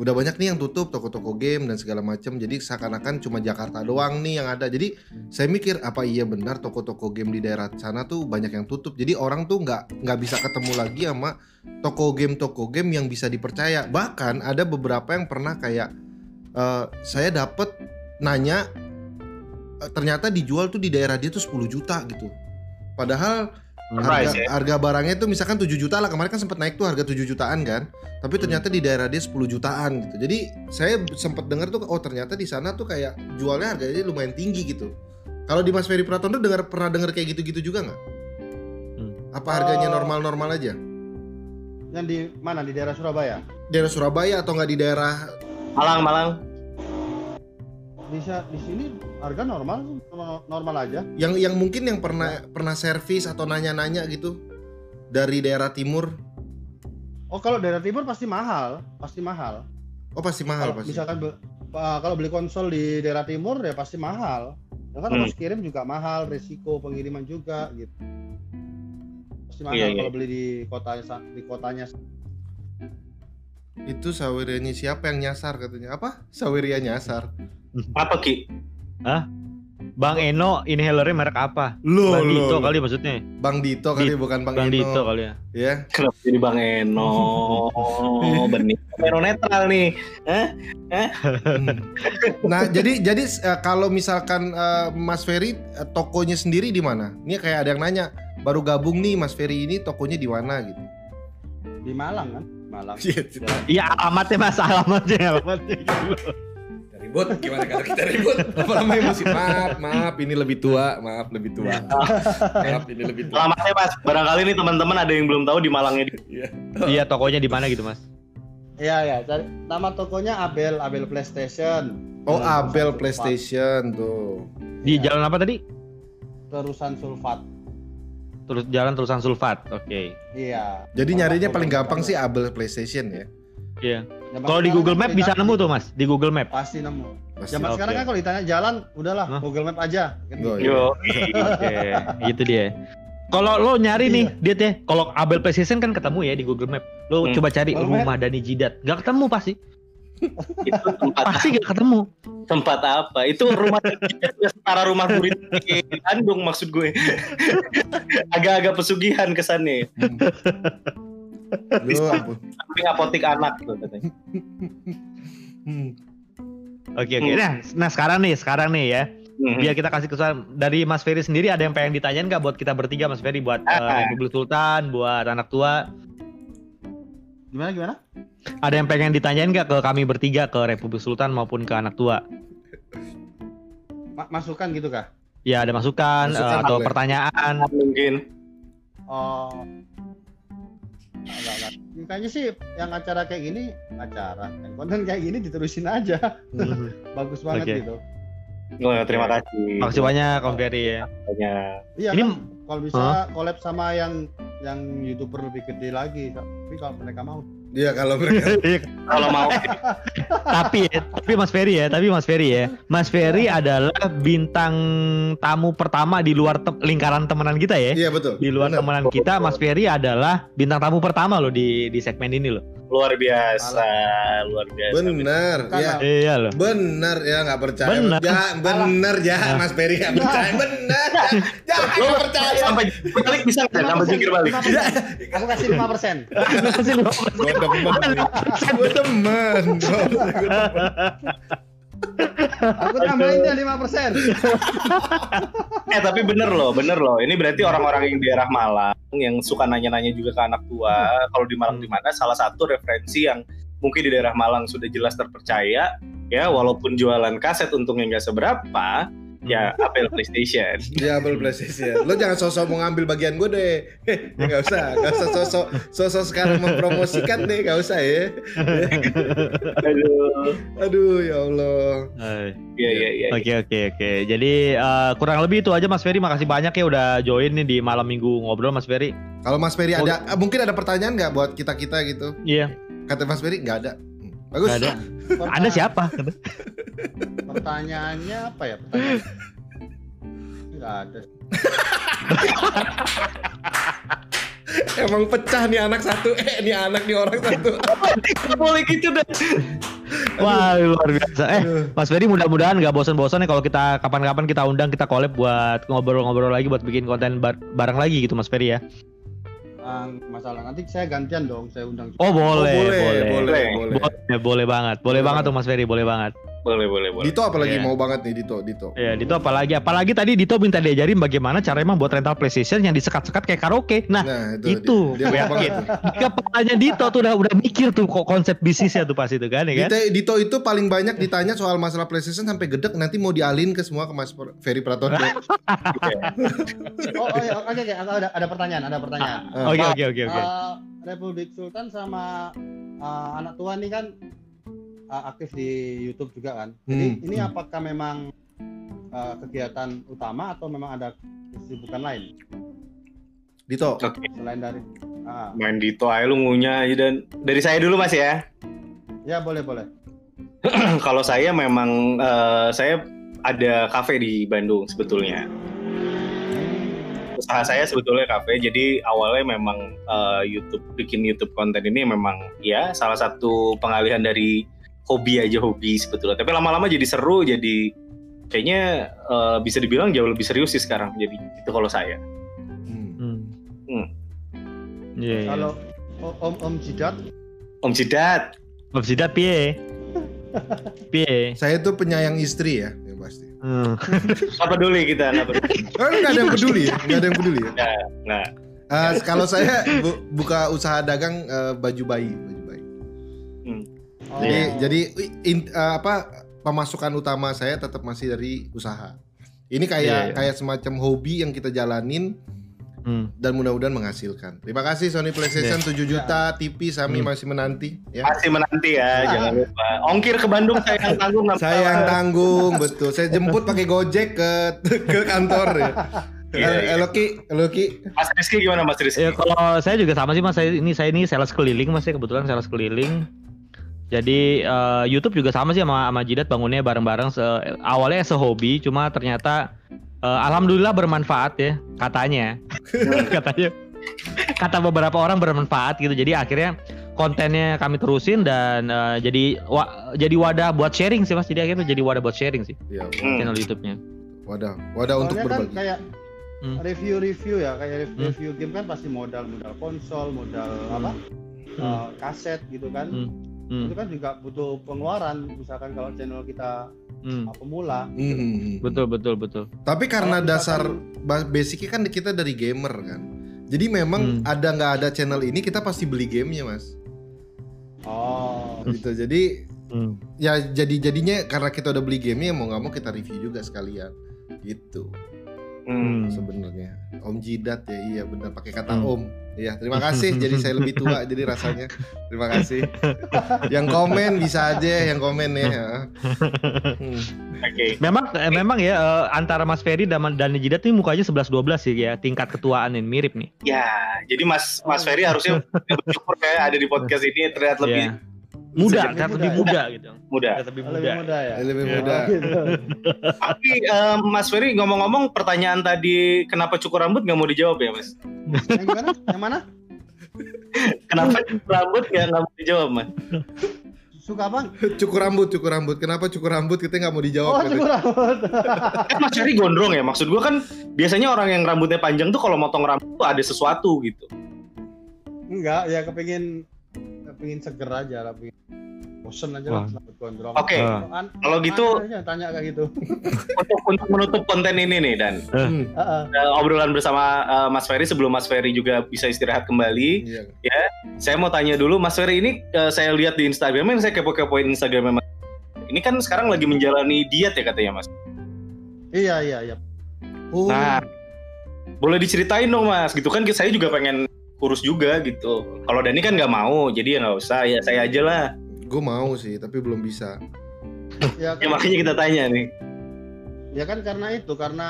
Udah banyak nih yang tutup toko-toko game dan segala macam. Jadi seakan-akan cuma Jakarta doang nih yang ada. Jadi saya mikir apa iya benar toko-toko game di daerah sana tuh banyak yang tutup. Jadi orang tuh nggak nggak bisa ketemu lagi sama toko game toko game yang bisa dipercaya. Bahkan ada beberapa yang pernah kayak eh, saya dapet nanya eh, ternyata dijual tuh di daerah dia tuh 10 juta gitu. Padahal harga, Price ya. harga barangnya tuh misalkan 7 juta lah kemarin kan sempat naik tuh harga 7 jutaan kan. Tapi ternyata di daerah dia 10 jutaan gitu. Jadi saya sempat dengar tuh oh ternyata di sana tuh kayak jualnya harganya lumayan tinggi gitu. Kalau di Mas Ferry Pratondo dengar pernah dengar kayak gitu-gitu juga nggak? Hmm. Apa harganya Oh. normal-normal aja? Yang di mana di daerah Surabaya? Daerah Surabaya atau nggak di daerah Malang, Malang. Bisa di sini harga normal normal, aja. yang yang mungkin yang pernah pernah servis atau nanya-nanya gitu dari daerah timur? Oh kalau daerah timur pasti mahal, pasti mahal. Oh pasti mahal Kalau pasti. misalkan be- uh, kalau beli konsol di daerah timur ya pasti mahal. Ya kan Hmm. harus kirim juga mahal, resiko pengiriman juga gitu. Pasti mahal Iya, iya. kalau beli di kotanya di kotanya. Itu sawirianya siapa yang nyasar katanya? Apa? Sawiria nyasar. Apa Ki? Bang Eno inhalernya merek apa? Lo Bang Dito kali maksudnya. Bang Dito kali Di- bukan Bang, Bang Eno. Dito kali ya. Ya. Kenapa jadi Bang Eno? Benih. Eno netral nih. Hmm. nah, jadi jadi eh, kalau misalkan eh, Mas Ferry eh, tokonya sendiri di mana? Ini kayak ada yang nanya, baru gabung nih Mas Ferry ini tokonya di mana gitu. Di Malang kan? Malang. Iya. Ya, Iya alamatnya mas alamatnya alamatnya. Ribut gimana kalau kita ribut lama-lama emosi maaf maaf ini lebih tua maaf lebih tua maaf ini lebih tua Alamatnya Mas. Barangkali nih teman-teman ada yang belum tahu di Malangnya. di- Iya tokonya di mana gitu mas? Iya ya, cari nama tokonya Abel, Abel PlayStation. oh Terusan Abel Sulfat. PlayStation tuh Di Iya. jalan apa tadi? Terusan sulfat. Terus jalan terusan sulfat. Oke. Iya. jadi nyarinya paling gampang sih Abel PlayStation ya Iya. Zaman Kalau di Google kan Map bisa nemu tuh mas. Di Google Map. Pasti nemu. Pasti. Zaman Oke. sekarang kan kalau ditanya jalan, udahlah Hah? Google Map aja. Gitu. iya. Yo. Oke. Gitu dia. Kalau lo nyari nih, Iya. dia ya. Kalau Abel PlayStation kan ketemu ya di Google Map. Lo Hmm. coba cari Google rumah Dani Jidat. Gak ketemu pasti. Itu tempat Pasti gak ketemu. tempat apa? Itu rumah setara rumah gurit di Bandung maksud gue. Agak-agak pesugihan kesannya. Lu. Tapi apotik anak tuh katanya. Hmm. Oke oke. Nah, nah sekarang nih, sekarang nih ya. Hmm. Biar kita kasih kesan dari Mas Ferry sendiri ada yang pengen ditanyain nggak buat kita bertiga Mas Ferry buat eh, Ah. Republik Sultan, buat anak tua. Gimana gimana? Ada yang pengen ditanyain nggak ke kami bertiga ke Republik Sultan maupun ke anak tua? Ma- masukan gitu kah? Ya ada masukan, Masukan eh, atau boleh. pertanyaan. Mungkin. Oh. Enggak, enggak. Kayaknya sih yang acara kayak gini acara yang konten kayak gini diterusin aja bagus banget Oke. gitu Oh, terima kasih. Makasih banyak Om Ferry ya. banyak. iya Ini- kan kalau bisa collab sama yang yang youtuber lebih gede lagi tapi kalau mereka mau Iya kalau mereka Kalau mau tapi tapi Mas Ferry ya, tapi Mas Ferry ya. Mas Ferry adalah bintang tamu pertama di luar tem- lingkaran temenan kita ya. Iya betul. Di luar Benar. temenan kita, Mas Ferry adalah bintang tamu pertama loh di di segmen ini loh. Luar biasa, luar biasa. Benar. Ya. Iya loh. Benar ya nggak percaya. Benar. Ya benar ya. Mas Ferry nggak percaya. Benar. Ya Lo nggak percaya. sampai balik bisa nggak? Sampai jungkir balik. aku kasih 5 persen Gue demen. Gue demen. Gua demen. Aku tambahinnya 5%. Eh tapi bener loh, bener loh. Ini berarti orang-orang yang di daerah Malang yang suka nanya-nanya juga ke anak tua. Kalau di Malang di mana? Salah satu referensi yang mungkin di daerah Malang sudah jelas terpercaya. Ya, walaupun jualan kaset untungnya nggak seberapa, ya Apple PlayStation. Ya Apple PlayStation. Lo jangan sosok mau ngambil bagian gue deh. ya nggak usah, nggak usah sosok sosok sekarang mempromosikan deh, nggak usah ya. Aduh. Aduh ya Allah. Iya iya iya. Oke oke oke. Jadi eh, kurang lebih itu aja Mas Ferry. Makasih banyak ya udah join nih di malam minggu ngobrol Mas Ferry. Kalau Mas Ferry ada, ah, mungkin ada pertanyaan nggak buat kita kita gitu? Iya. Kata Mas Ferry nggak ada. Bagus. Ada. Anda siapa? Pertanyaannya apa ya? Pertanyaan. Enggak ada. Emang pecah nih anak satu, eh nih anak nih orang satu. Boleh gitu deh. Wah luar biasa. Eh. Mas Ferry mudah-mudahan nggak bosan-bosan ya kalau kita kapan-kapan kita undang kita collab buat ngobrol-ngobrol lagi buat bikin konten bar- bareng lagi gitu Mas Ferry ya. Ah, masalah nanti saya gantian dong, saya undang juga. Oh boleh Oh, boleh, boleh boleh, boleh. Boleh, boleh banget. Boleh Boleh banget banget. tuh Mas Ferry, boleh banget. Boleh boleh boleh. Dito apalagi Iya. mau banget nih Dito, Dito. Ya, Dito apalagi apalagi tadi Dito minta diajarin bagaimana cara emang buat rental PlayStation yang disekat-sekat kayak karaoke. Nah, Nah, itu, dia, dia gue mau banget yakin. tuh. di kepalanya Dito tuh udah udah mikir tuh kok konsep bisnisnya tuh pas itu kan ya kan? Dito, Dito itu paling banyak ditanya soal masalah PlayStation sampai gedek nanti mau dialin ke semua ke Mas Ferry Pratondo. Oh, oh ya, oke oke, Aku ada ada pertanyaan, ada pertanyaan. Ah. Oke oke oke oke. Eh, Republik Sultan sama eh, anak tua nih kan eh, aktif di YouTube juga kan. Jadi Hmm. ini apakah memang eh, kegiatan utama atau memang ada kesibukan lain Dito, Oke. selain dari ah, Main Dito aja lu ngunyah aja dan dari saya dulu Mas ya. ya boleh boleh. Kalau saya memang eh, saya ada kafe di Bandung sebetulnya. Usaha saya sebetulnya kafe, jadi awalnya memang eh, YouTube bikin YouTube konten ini memang ya salah satu pengalihan dari hobi aja hobi sebetulnya. Tapi lama-lama jadi seru, jadi kayaknya eh, bisa dibilang jauh lebih serius sih sekarang. Jadi itu kalau saya. Hmm. Hmm. Hmm. Iya. iya. Kalau Om Om Jidat Om Cidat, Om Sidat piye? Piye? saya tuh penyayang istri ya, yang pasti. Hmm. nggak peduli kita, nggak peduli. Nggak ada yang peduli, nggak ada yang peduli ya. Nah, Eh, kalau saya bu- buka usaha dagang baju bayi, baju bayi. Oh, Jadi jadi in- eh, apa pemasukan utama saya tetap masih dari usaha. Ini kayak Iya, iya. kayak semacam hobi yang kita jalanin Hmm. dan mudah-mudahan menghasilkan. Terima kasih Sony PlayStation 7 juta, TV Sami Hmm. masih menanti ya. masih menanti ya, jangan lupa. Ongkir ke Bandung saya yang tanggung. Saya yang tanggung, betul. Saya jemput pakai Gojek ke ke kantor ya. Iya, iya. Eh, Loki, Loki. Mas Rizky gimana Mas Rizky? Ya kalau saya juga sama sih mas. Saya ini saya ini sales keliling mas ya kebetulan sales keliling. Jadi eh, YouTube juga sama sih sama sama Jidat bangunnya bareng-bareng. Se- awalnya sehobi, cuma ternyata eh, alhamdulillah bermanfaat ya katanya. katanya kata beberapa orang bermanfaat gitu. Jadi akhirnya kontennya kami terusin dan eh, jadi wa- jadi wadah buat sharing sih mas. Jadi akhirnya jadi wadah buat sharing sih Ya, Hmm. channel YouTube-nya. wadah, wadah untuk Soalnya kan berbagi. kayak Hmm. review-review ya, kayak rev- Hmm. review game kan pasti modal modal konsol, modal Hmm. apa? Hmm. eh, kaset gitu kan. Hmm. Hmm. Itu kan juga butuh pengeluaran misalkan kalau channel kita Hmm. uh, pemula. Hmm, hmm, hmm. Betul betul betul. Tapi karena Kalau dasar misalkan- ba- basicnya kan kita dari gamer kan. Jadi memang Hmm. ada nggak ada channel ini kita pasti beli gamenya mas. Oh, Gitu. Jadi Hmm. ya jadi jadinya karena kita udah beli gamenya mau nggak mau kita review juga sekalian. Gitu Hmm. sebenarnya. Om Jidat ya iya benar pakai kata Hmm. Om. Iya terima kasih. jadi saya lebih tua jadi rasanya. Terima kasih. yang komen bisa aja yang komen ya. Hmm. Oke. Memang eh, memang ya eh, antara Mas Ferry dan dan Jidat ini mukanya 11 12 sih ya, tingkat ketuaan ini mirip nih. Ya, jadi Mas Mas Ferry harusnya bersyukur ya ada di podcast ini terlihat lebih Iya. Muda, Lebih muda lebih ya? muda gitu. muda. Lebih lebih muda. muda ya. Lebih Iya. muda. Gitu. Tapi eh, Mas Ferry ngomong-ngomong pertanyaan tadi kenapa cukur rambut nggak mau dijawab ya Mas? Yang gimana? Yang mana? Kenapa cukur rambut nggak nggak mau dijawab Mas? Suka apa? Cukur rambut, cukur rambut. Kenapa cukur rambut kita nggak mau dijawab? Oh, cukur rambut. Kan Mas Ferry gondrong ya maksud gua kan biasanya orang yang rambutnya panjang tuh kalau motong rambut tuh ada sesuatu gitu. Enggak, ya kepingin kepingin seger aja lah. Bosen aja Wah. lah rambut gondrong. Oke, An- kalau gitu- aja tanya kayak gitu. untuk, untuk menutup konten ini nih dan Hmm, Heeh. eh, obrolan bersama eh, Mas Ferry sebelum Mas Ferry juga bisa istirahat kembali. iya. Saya mau tanya dulu Mas Ferry ini eh, saya lihat di Instagram saya kepo-kepoin Instagram Mas. Ini kan sekarang lagi menjalani diet ya katanya Mas. Iya iya iya. Nah, boleh diceritain dong Mas, gitu kan saya juga pengen kurus juga gitu. Kalau Dani kan nggak mau, jadi ya nggak usah, ya saya aja lah. gue mau sih, tapi belum bisa. Ya Ya kan, makanya kita tanya nih. ya kan karena itu karena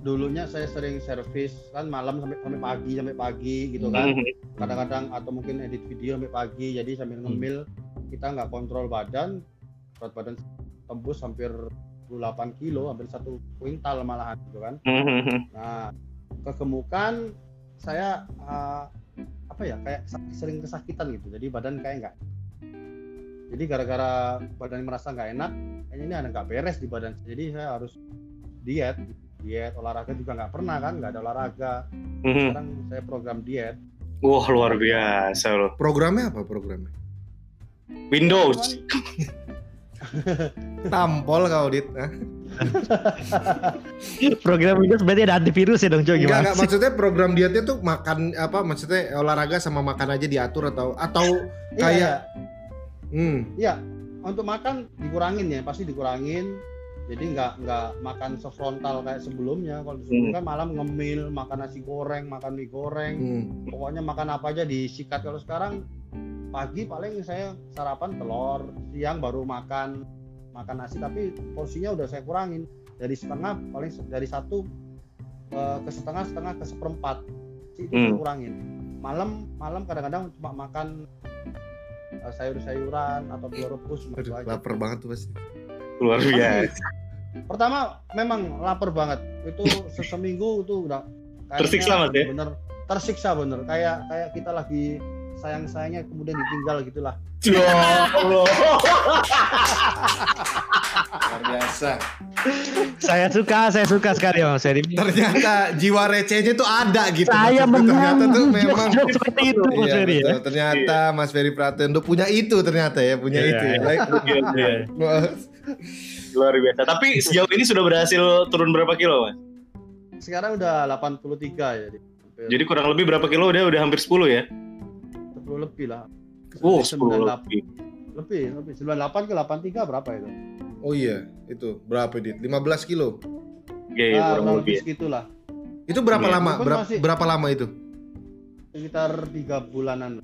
dulunya saya sering servis kan malam sampai sampai pagi sampai pagi gitu kan. Mhm. Kadang-kadang atau mungkin edit video sampai pagi jadi sambil ngemil kita nggak kontrol badan berat badan tembus hampir 28 kilo hampir satu kuintal malahan gitu kan. Mhm. Nah, kegemukan saya uh, apa ya kayak sering kesakitan gitu. Jadi badan kayak nggak. Jadi gara-gara badan merasa nggak enak, kayaknya ini ada nggak beres di badan. Jadi saya harus diet, diet olahraga juga nggak pernah kan, nggak ada olahraga. Mhm. Sekarang saya program diet. Wah luar biasa loh. Programnya apa programnya? Windows. Tampol kau dit. Program Windows berarti ada antivirus ya dong, Gimana enggak, sih? maksudnya program dietnya tuh makan apa? Maksudnya olahraga sama makan aja diatur atau atau Iya, kayak iya. hmm, Iya, untuk makan dikurangin ya, pasti dikurangin. Jadi nggak nggak makan sefrontal kayak sebelumnya. Kalau sebelumnya kan malam ngemil, makan nasi goreng, makan mie goreng. hmm. pokoknya makan apa aja disikat kalau sekarang pagi paling saya sarapan telur siang baru makan makan nasi tapi porsinya udah saya kurangin dari setengah paling dari satu eh, ke setengah setengah ke seperempat itu saya Hmm. kurangin malam malam kadang-kadang cuma makan eh, sayur-sayuran atau telur rebus cuma itu Aduh, aja. lapar banget tuh pasti. Luar biasa. pertama memang lapar banget itu se- seminggu itu udah Tersiksa, Mas, ya? bener tersiksa bener kayak kayak kita lagi sayang sayangnya kemudian ditinggal gitulah Ya Allah. Luar biasa. Saya suka, saya suka sekali Mas Ferry. Ternyata jiwa recehnya tuh ada gitu. Saya menang. ternyata tuh memang seperti itu Mas Iya, Ferry ya. betul. Ternyata Mas Ferry Pratondo punya itu ternyata ya, punya Iya, itu. iya. Baik. Iya, iya. Luar biasa. Tapi sejauh ini sudah berhasil turun berapa kilo, Mas? sekarang udah 83 ya jadi hampir Jadi kurang lebih berapa kilo udah udah hampir 10 ya? 10 lebih lah Oh, 98 10 lebih. lebih lebih 98 ke 83 berapa itu Oh iya, itu berapa dit? 15 kilo. Iya, nah, kurang kurang lebih. segitulah Itu berapa lama? Berapa, masih- berapa lama itu? sekitar tiga bulanan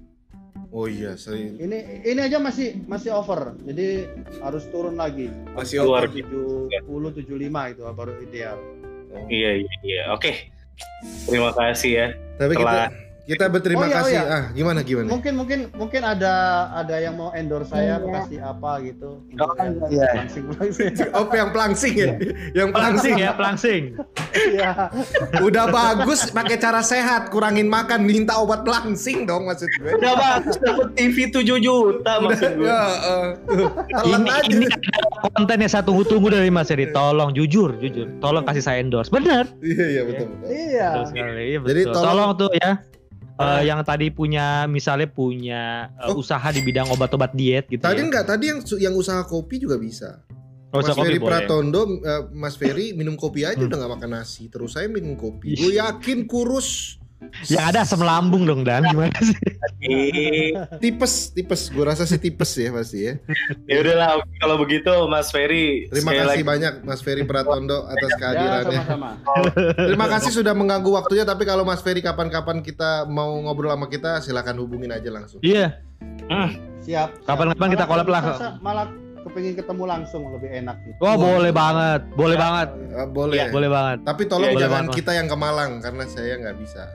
Oh iya, sering. ini ini aja masih masih over jadi harus turun lagi Masih over. 70 75 itu baru ideal Oh. Iya, iya, iya. Oke. Terima kasih ya. Tapi Telah. kita kita berterima Oh iya, oh kasih. iya. Ah, gimana gimana? mungkin mungkin mungkin ada ada yang mau endorse saya kasih apa gitu Oh, iya. langsing langsing Oh, yang pelangsing ya? yang Pelangsing pelangsing. ya, pelangsing. Iya. Udah bagus pakai cara sehat, kurangin makan, minta obat pelangsing dong maksud gue. Udah bagus dapet TV 7 juta maksud gue. Ya, telan Ini, aja. ini konten yang saya tunggu-tunggu dari Mas Ferry. Tolong jujur, jujur. Tolong kasih saya endorse. Bener. Iya, iya betul betul. Iya. Betul sekali. Iya, Jadi betul. tolong- tolong, tuh ya. Eh, yang tadi punya misalnya punya eh, Oh. usaha di bidang obat-obat diet gitu Tadi ya. enggak, tadi yang yang usaha kopi juga bisa. Oh, Mas Ferry. Pratondo, eh, Mas Ferry minum kopi aja Hmm. udah nggak makan nasi. Terus saya minum kopi. Gue yakin kurus. Yang ada asam lambung dong Dan gimana sih? Tipes, tipes. Gue rasa sih tipes ya pasti ya. Ya udahlah kalau begitu Mas Ferry Terima kasih lagi banyak Mas Ferry Pratondo atas Ya, kehadirannya. sama-sama. Terima kasih sudah mengganggu waktunya. Tapi kalau Mas Ferry kapan-kapan kita mau ngobrol sama kita, silakan hubungin aja langsung. Iya. Siap. Kapan-kapan kita collab lah. malah- kepengin ketemu langsung lebih enak gitu. Wah, Wah. boleh banget. Boleh banget. Eh, boleh. Iya, Boleh banget. Tapi tolong boleh jangan banget. kita yang ke Malang karena saya nggak bisa.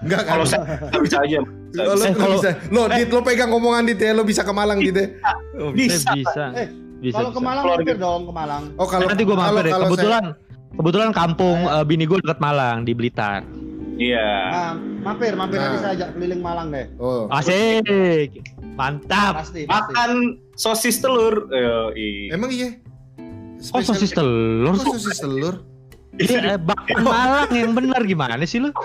Enggak? Kalau saya nggak bisa aja. Lo Eh, kalau- bisa. Lo, Dit, lo pegang ngomongan Dit ya, lo bisa ke Malang Dit ya. Oh, Bisa. bisa. Eh, Bisa. Kalau ke bisa. Malang mampir dong ke Malang. Oh, kalau Nanti gue kalau- mampir deh. Kebetulan kebetulan kampung Saya- eh, bini gue dekat Malang di Blitar. Iya. Nah, mampir, mampir Nah. nanti saya ajak keliling Malang deh. saya- Oh. Asik. Mantap. Pasti, pasti. Makan sosis telur. Yoi. Emang iya? Oh, sosis telur. Kok sosis telur? Iya, eh, bakwan Malang yang benar gimana sih lu?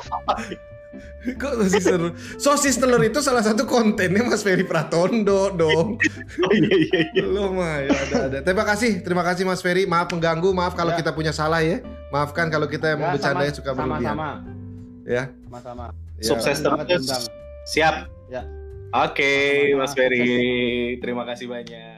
Kok sosis telur? Sosis telur itu salah satu kontennya Mas Ferry Pratondo dong. Oh iya iya iya. Belum mah ya ada ada. Terima kasih, terima kasih Mas Ferry. Maaf mengganggu, maaf kalau Ya. kita punya salah ya. Maafkan kalau kita emang Ya, bercandanya sama- suka berlebihan. Sama-sama. Ya. Sama-sama. Ya. Sukses terus. Siap. Ya. Oke, Sama-sama. Mas Ferry. Terima kasih banyak.